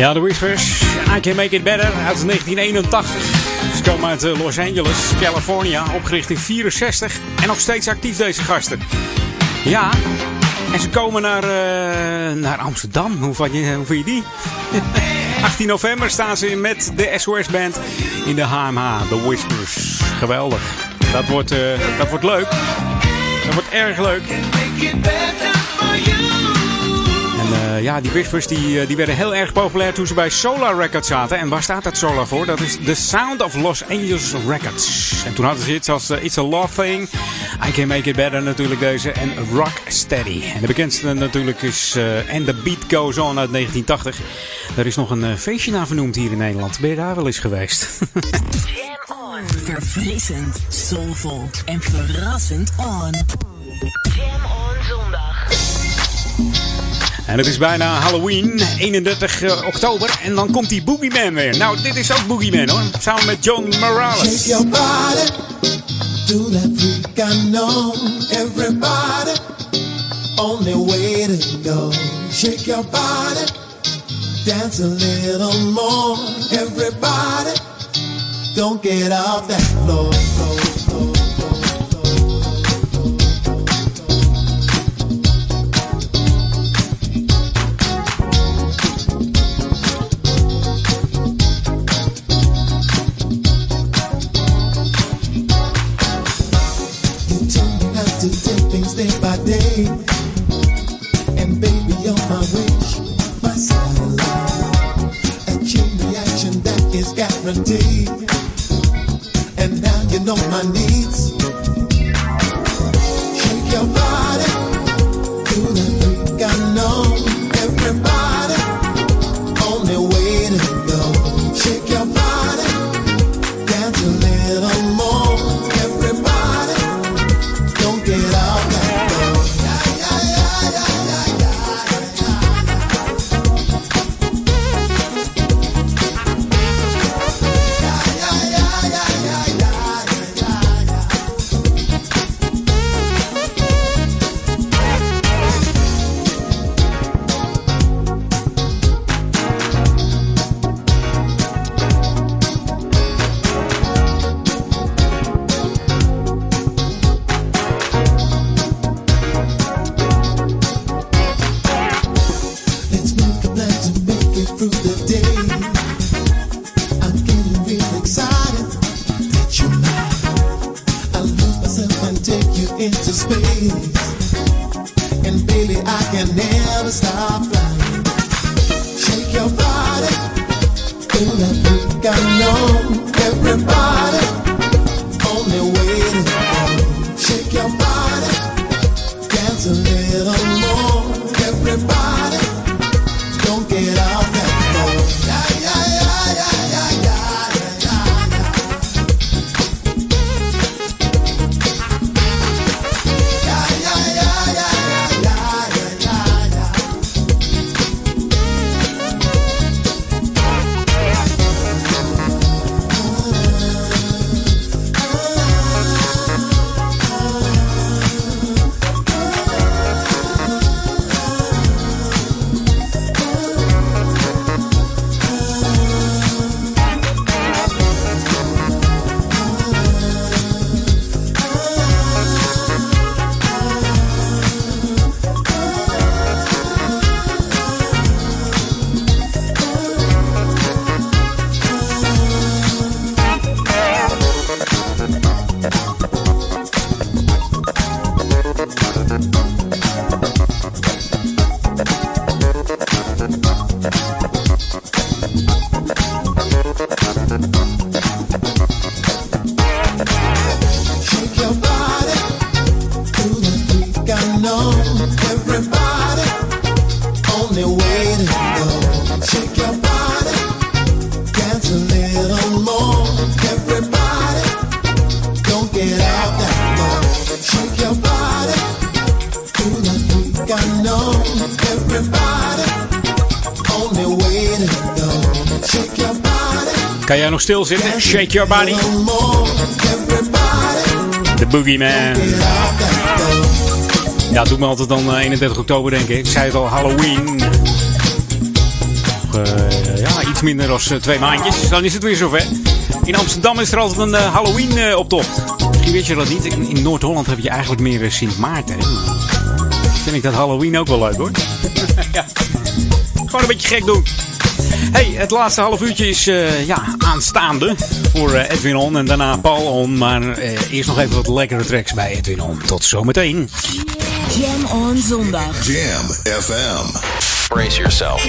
Ja, de Whispers. I Can Make It Better uit 1981. Ze komen uit eh, Los Angeles, California. Opgericht in 64. En nog steeds actief deze gasten. Ja, en ze komen naar, eh, naar Amsterdam. Hoe vind, je, hoe vind je die? 18 november staan ze met de SOS Band in de HMH, The Whispers. Geweldig. Dat wordt, eh, dat wordt leuk. Dat wordt erg leuk. Eh, ja, die Whispers die, eh, die werden heel erg populair toen ze bij Solar Records zaten. En waar staat dat Solar voor? Dat is The Sound of Los Angeles Records. En toen hadden ze iets als eh, It's a Love Thing, I Can Make It Better natuurlijk deze en Rock Steady. En de bekendste natuurlijk is And The Beat Goes On uit 1980. Daar is nog een feestje naar vernoemd hier in Nederland. Ben je daar wel eens geweest? Verfrissend, soulvol en verrassend on. Jam on En het is bijna Halloween, 31 uh, oktober. En dan komt die Boogeyman weer. Nou, dit is ook Boogeyman hoor. Samen met John Morales. Shake your body to that freak I know. Everybody on their way to go. Shake your body, dance a little more. Everybody, don't get off that floor, stilzitten? Shake your body. De Boogeyman. Ja, doet me altijd dan eh, 31 oktober denken. Ik zei het al, Halloween. eh, ja, iets minder dan twee maandjes. Dan is het weer zover. In Amsterdam is er altijd een eh, Halloween-optocht. Misschien weet je dat niet. In, Noord-Holland heb je eigenlijk meer eh, Sint Maarten. Vind ik dat Halloween ook wel leuk hoor. ja. Gewoon een beetje gek doen. Hey, het laatste half uurtje is eh, ja, aanstaande voor eh, Edwin On en daarna Paul On. Maar eh, eerst nog even wat lekkere tracks bij Edwin On. Tot zometeen. Jam on zondag. Jam FM. Brace yourself.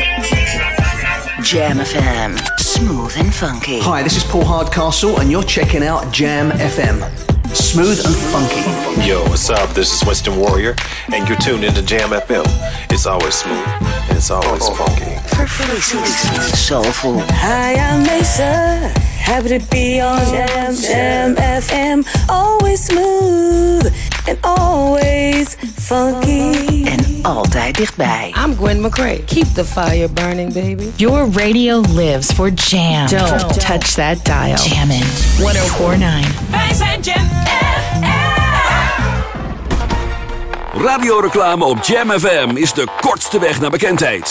Jam FM. Smooth and funky. Hi, this is Paul Hardcastle, and you're checking out Jam FM. Smooth and funky. Yo, what's up? This is Winston Warrior, and you're tuned into Jam FM. It's always smooth, and it's always funky. Soulful. Hi, I'm Mesa. Happy to be on Jam Jam FM. Always smooth and always funky. En altijd dichtbij. I'm Gwen McCrae. Keep the fire burning, baby. Your radio lives for jam. Don't touch that dial. Jammin' 1049. Wij zijn Jam Radioreclame op Jam FM is de kortste weg naar bekendheid.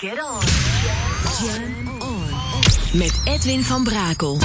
Get on. On. Met Edwin van Brakel.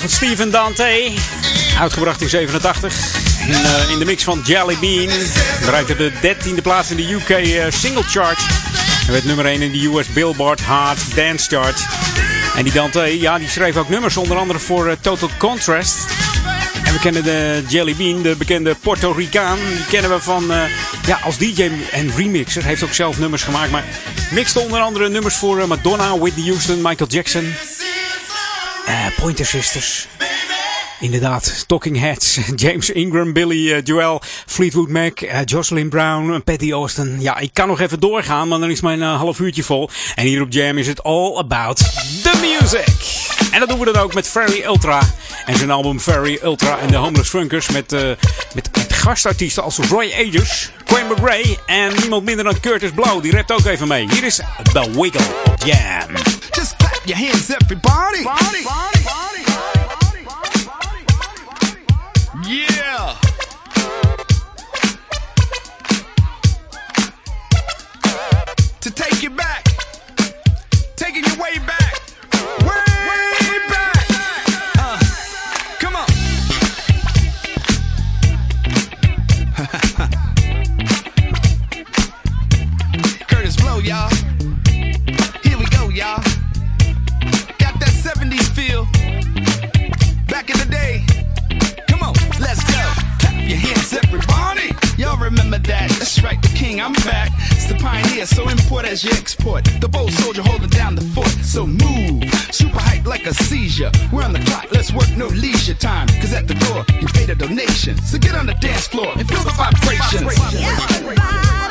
Van Steven Dante. Uitgebracht in 87. In, eh, in de mix van Jelly Bean. Bereikte de 13e plaats in de UK eh, Single Chart. En werd nummer 1 in de US Billboard Hard Dance Chart. En die Dante, ja, die schreef ook nummers. Onder andere voor eh, Total Contrast. En we kennen de Jelly Bean, de bekende Puerto Ricaan. Die kennen we van, ja, als DJ en remixer. Heeft ook zelf nummers gemaakt. Maar mixte onder andere nummers voor Madonna, Whitney Houston, Michael Jackson. Eh, Pointer Sisters. Inderdaad, Talking Heads, James Ingram, Billy eh, Joel, Fleetwood Mac, eh, Jocelyn Brown, Patty Austin. Ja, ik kan nog even doorgaan, maar dan is mijn half uurtje vol. En hier op Jam is het all about the music. En dat doen we dan ook met Ferry Ultra. En zijn album Ferry Ultra en de Homeless Funkers. Met, met, met gastartiesten als Roy Ayers, Quinn McRae en niemand minder dan Curtis Blow. Die rapt ook even mee. Hier is The Wiggle Jam. Clap your hands, up, everybody. Yeah. To take you back, taking you way back, Back in the day. Come on, let's go. Clap your hands, everybody. Y'all remember that? That's right, the king, I'm back. It's the pioneer, so import as you export. The bold soldier holding down the fort. So move, super hype like a seizure. We're on the clock, let's work no leisure time. Cause at the door, you paid a donation. So get on the dance floor and feel the vibrations. Hey,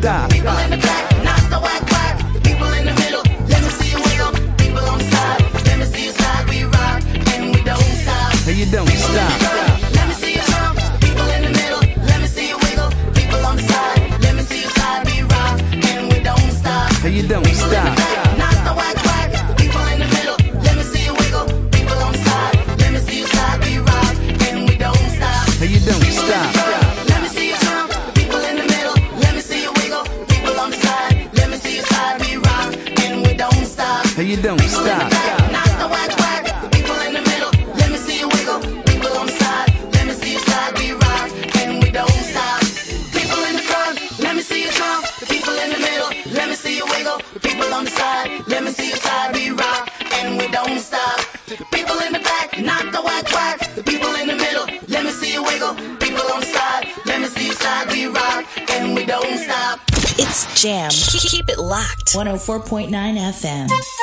stop. 104.9 FM.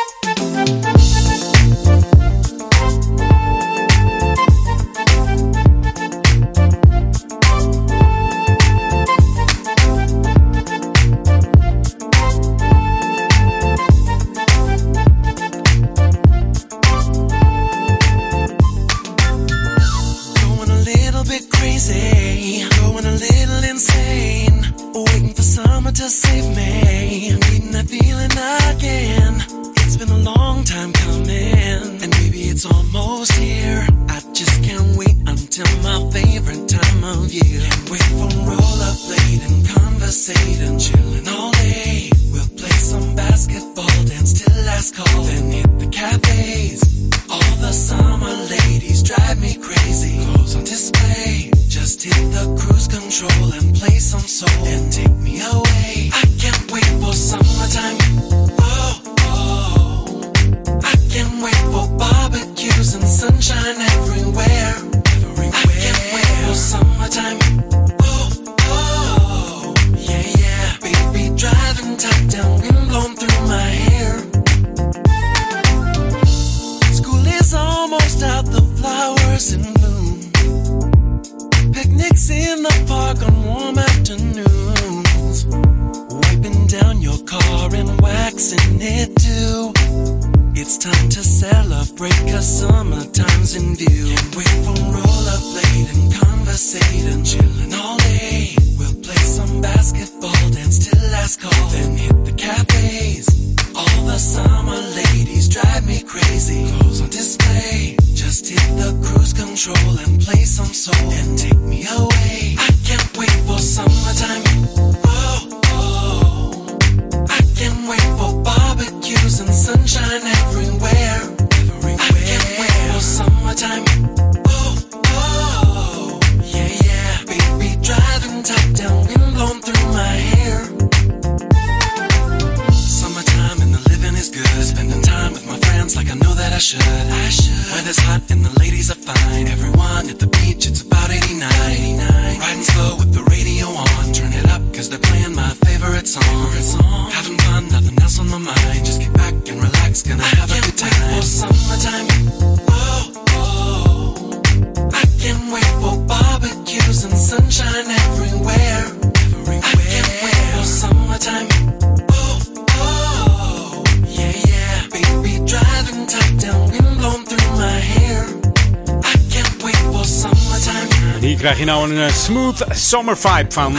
krijg je nou een eh, smooth summer vibe van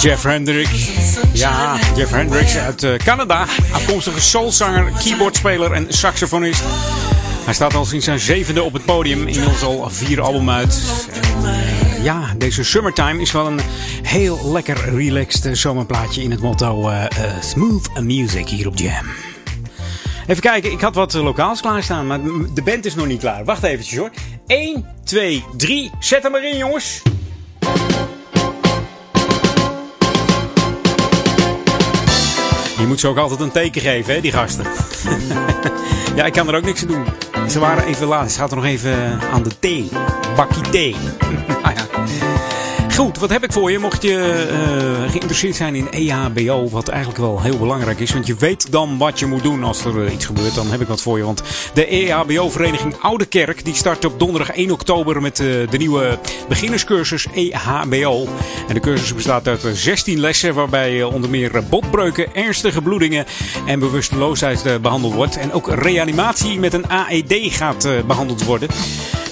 Jeff Hendrick. Ja, Jeff Hendricks uit eh, Canada. Afkomstige soulzanger, keyboardspeler en saxofonist. Hij staat al sinds zijn zevende op het podium. Inmiddels al vier album uit. Eh, ja, deze summertime is wel een heel lekker relaxed zomerplaatje in het motto Smooth Music hier op Jam. Even kijken, ik had wat eh, lokaals klaarstaan, maar de band is nog niet klaar. Wacht even, hoor. 1, 2, 3, zet hem erin, jongens. Je moet ze ook altijd een teken geven, hè, die gasten. ja, ik kan er ook niks aan doen. Ze waren even laat. Ze er nog even eh, aan de thee. Bakkie thee. Goed, wat heb ik voor je? Mocht je eh, geïnteresseerd zijn in EHBO, wat eigenlijk wel heel belangrijk is. Want je weet dan wat je moet doen als er eh, iets gebeurt. Dan heb ik wat voor je. Want de EHBO-vereniging Oude Kerk die start op donderdag 1 oktober met eh, de nieuwe beginnerscursus EHBO. En de cursus bestaat uit eh, 16 lessen, waarbij onder meer botbreuken, ernstige bloedingen en bewusteloosheid eh, behandeld wordt. En ook reanimatie met een AED gaat eh, behandeld worden.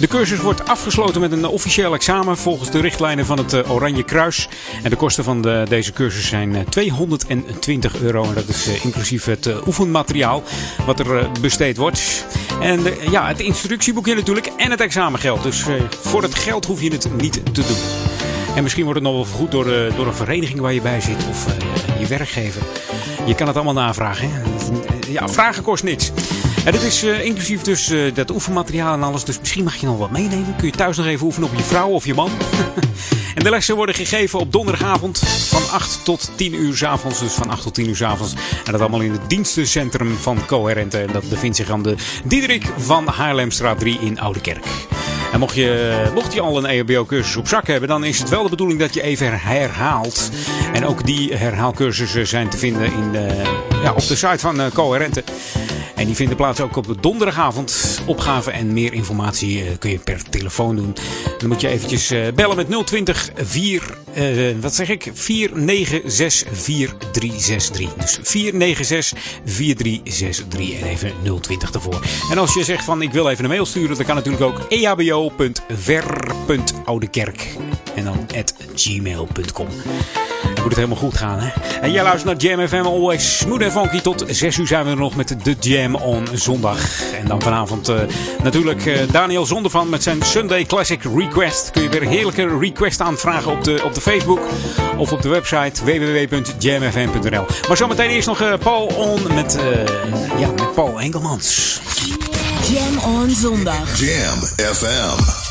De cursus wordt afgesloten met een officieel examen volgens de richtlijnen van het eh, Oranje Kruis. En de kosten van de, deze cursus zijn eh, 220 euro. En dat is eh, inclusief het eh, oefenmateriaal wat er eh, besteed wordt. En eh, ja, het instructieboekje natuurlijk en het examengeld. Dus eh, voor het geld hoef je het niet te doen. En misschien wordt het nog wel vergoed door, eh, door een vereniging waar je bij zit of eh, je werkgever. Je kan het allemaal navragen. Ja, vragen kost niks. En dit is eh, inclusief dus eh, dat oefenmateriaal en alles. Dus misschien mag je nog wat meenemen. Kun je thuis nog even oefenen op je vrouw of je man. en de lessen worden gegeven op donderdagavond van 8 tot 10 uur 's avonds. Dus van 8 tot 10 uur 's avonds. En dat allemaal in het dienstencentrum van Coherente. En dat bevindt zich aan de Diederik van Haarlemstraat 3 in Oudekerk. En mocht je, mocht je al een EHBO-cursus op zak hebben, dan is het wel de bedoeling dat je even herhaalt. En ook die herhaalcursussen zijn te vinden in, eh, ja, op de site van Coherente. En die vinden plaats ook op de donderdagavond. Opgaven en meer informatie eh, kun je per telefoon doen. Dan moet je eventjes eh, bellen met 020 4, eh, wat zeg ik? 496 4363. Dus 496 4363 en even 020 ervoor. En als je zegt van ik wil even een mail sturen, dan kan natuurlijk ook ehbo.ver.oudekerk en dan at gmail.com. Moet het helemaal goed gaan, hè? En jij luistert naar Jam FM, always smooth en funky. Tot 6 uur zijn we er nog met de Jam on zondag. En dan vanavond eh, natuurlijk eh, Daniel Zondervan met zijn Sunday Classic Request. Kun je weer een heerlijke request aanvragen op de, op de Facebook of op de website www.jamfm.nl. Maar zometeen eerst nog eh, Paul On met, eh, ja, met Paul Engelmans. Jam on zondag. Jam FM.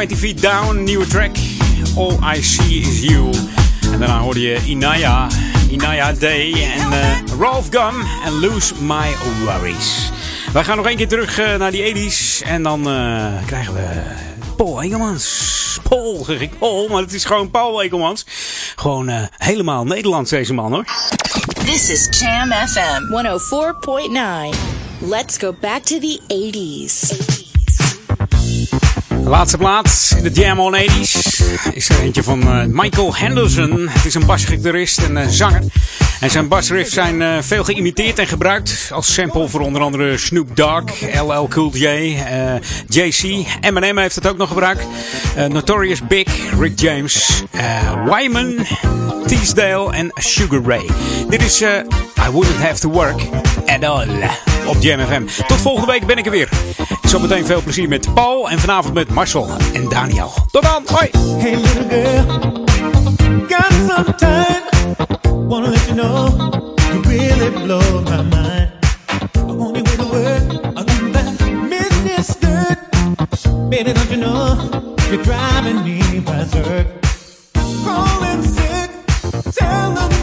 20 Feet Down, nieuwe track. All I See Is You. En daarna hoorde je Inaya, Inaya Day en eh, Ralph Gunn en Lose My Worries. Wij gaan nog één keer terug eh, naar die 80s en dan eh, krijgen we Paul Engelmans. Paul, zeg ik Paul, maar het is gewoon Paul Engelmans. Gewoon helemaal Nederlands deze man hoor. This is Jam FM 104.9. Let's go back to the 80s. Laatste plaats in de Jam on 80s is er eentje van eh, Michael Henderson. Het is een basgitarist en een zanger. En zijn basriffs zijn eh, veel geïmiteerd en gebruikt als sample voor onder andere Snoop Dogg, LL Cool J, eh, JC. Eminem heeft het ook nog gebruikt. Eh, Notorious Big, Rick James, eh, Wyman, Teasdale en Sugar Ray. Dit is eh, I Wouldn't Have To Work At All op Jam FM. Tot volgende week ben ik er weer. Zometeen veel plezier met Paul en vanavond met Marcel en Daniel. Tot dan, hoi! Hey little girl, got some time. Wanna let you know you really blow my mind. I want you with a word, I do that skirt. Baby, don't you know you're driving me berserk? Calling sick, tell them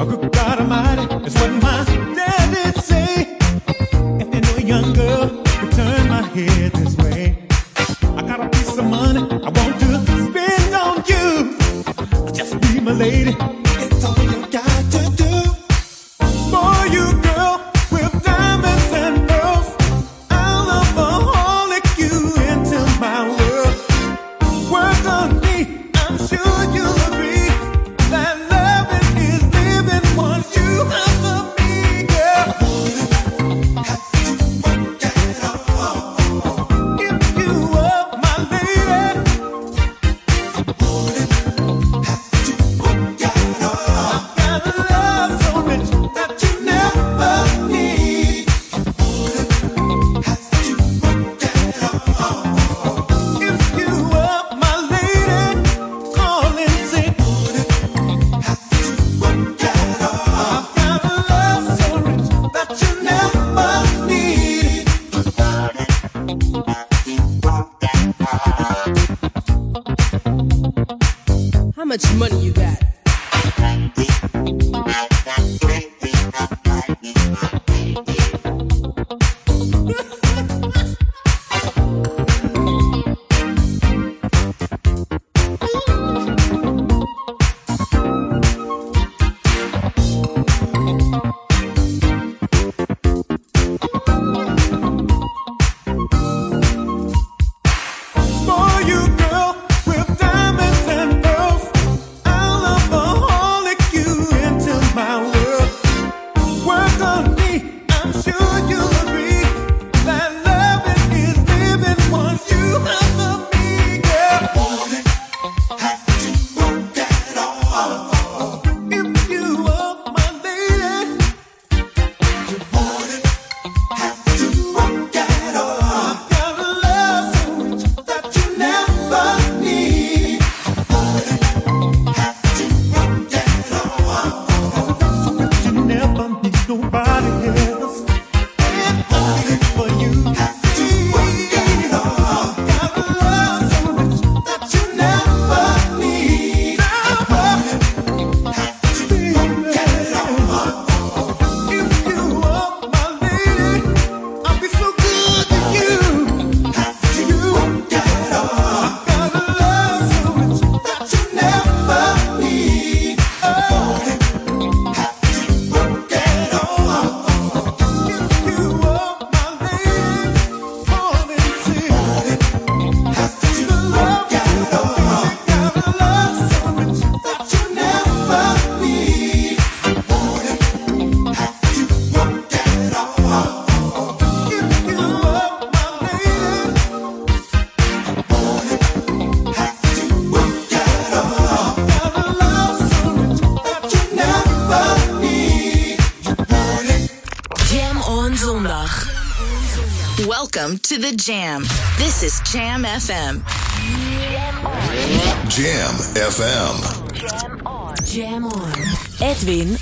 A good Welcome to the Jam. This is Jam FM. Jam FM. Jam on. Edwin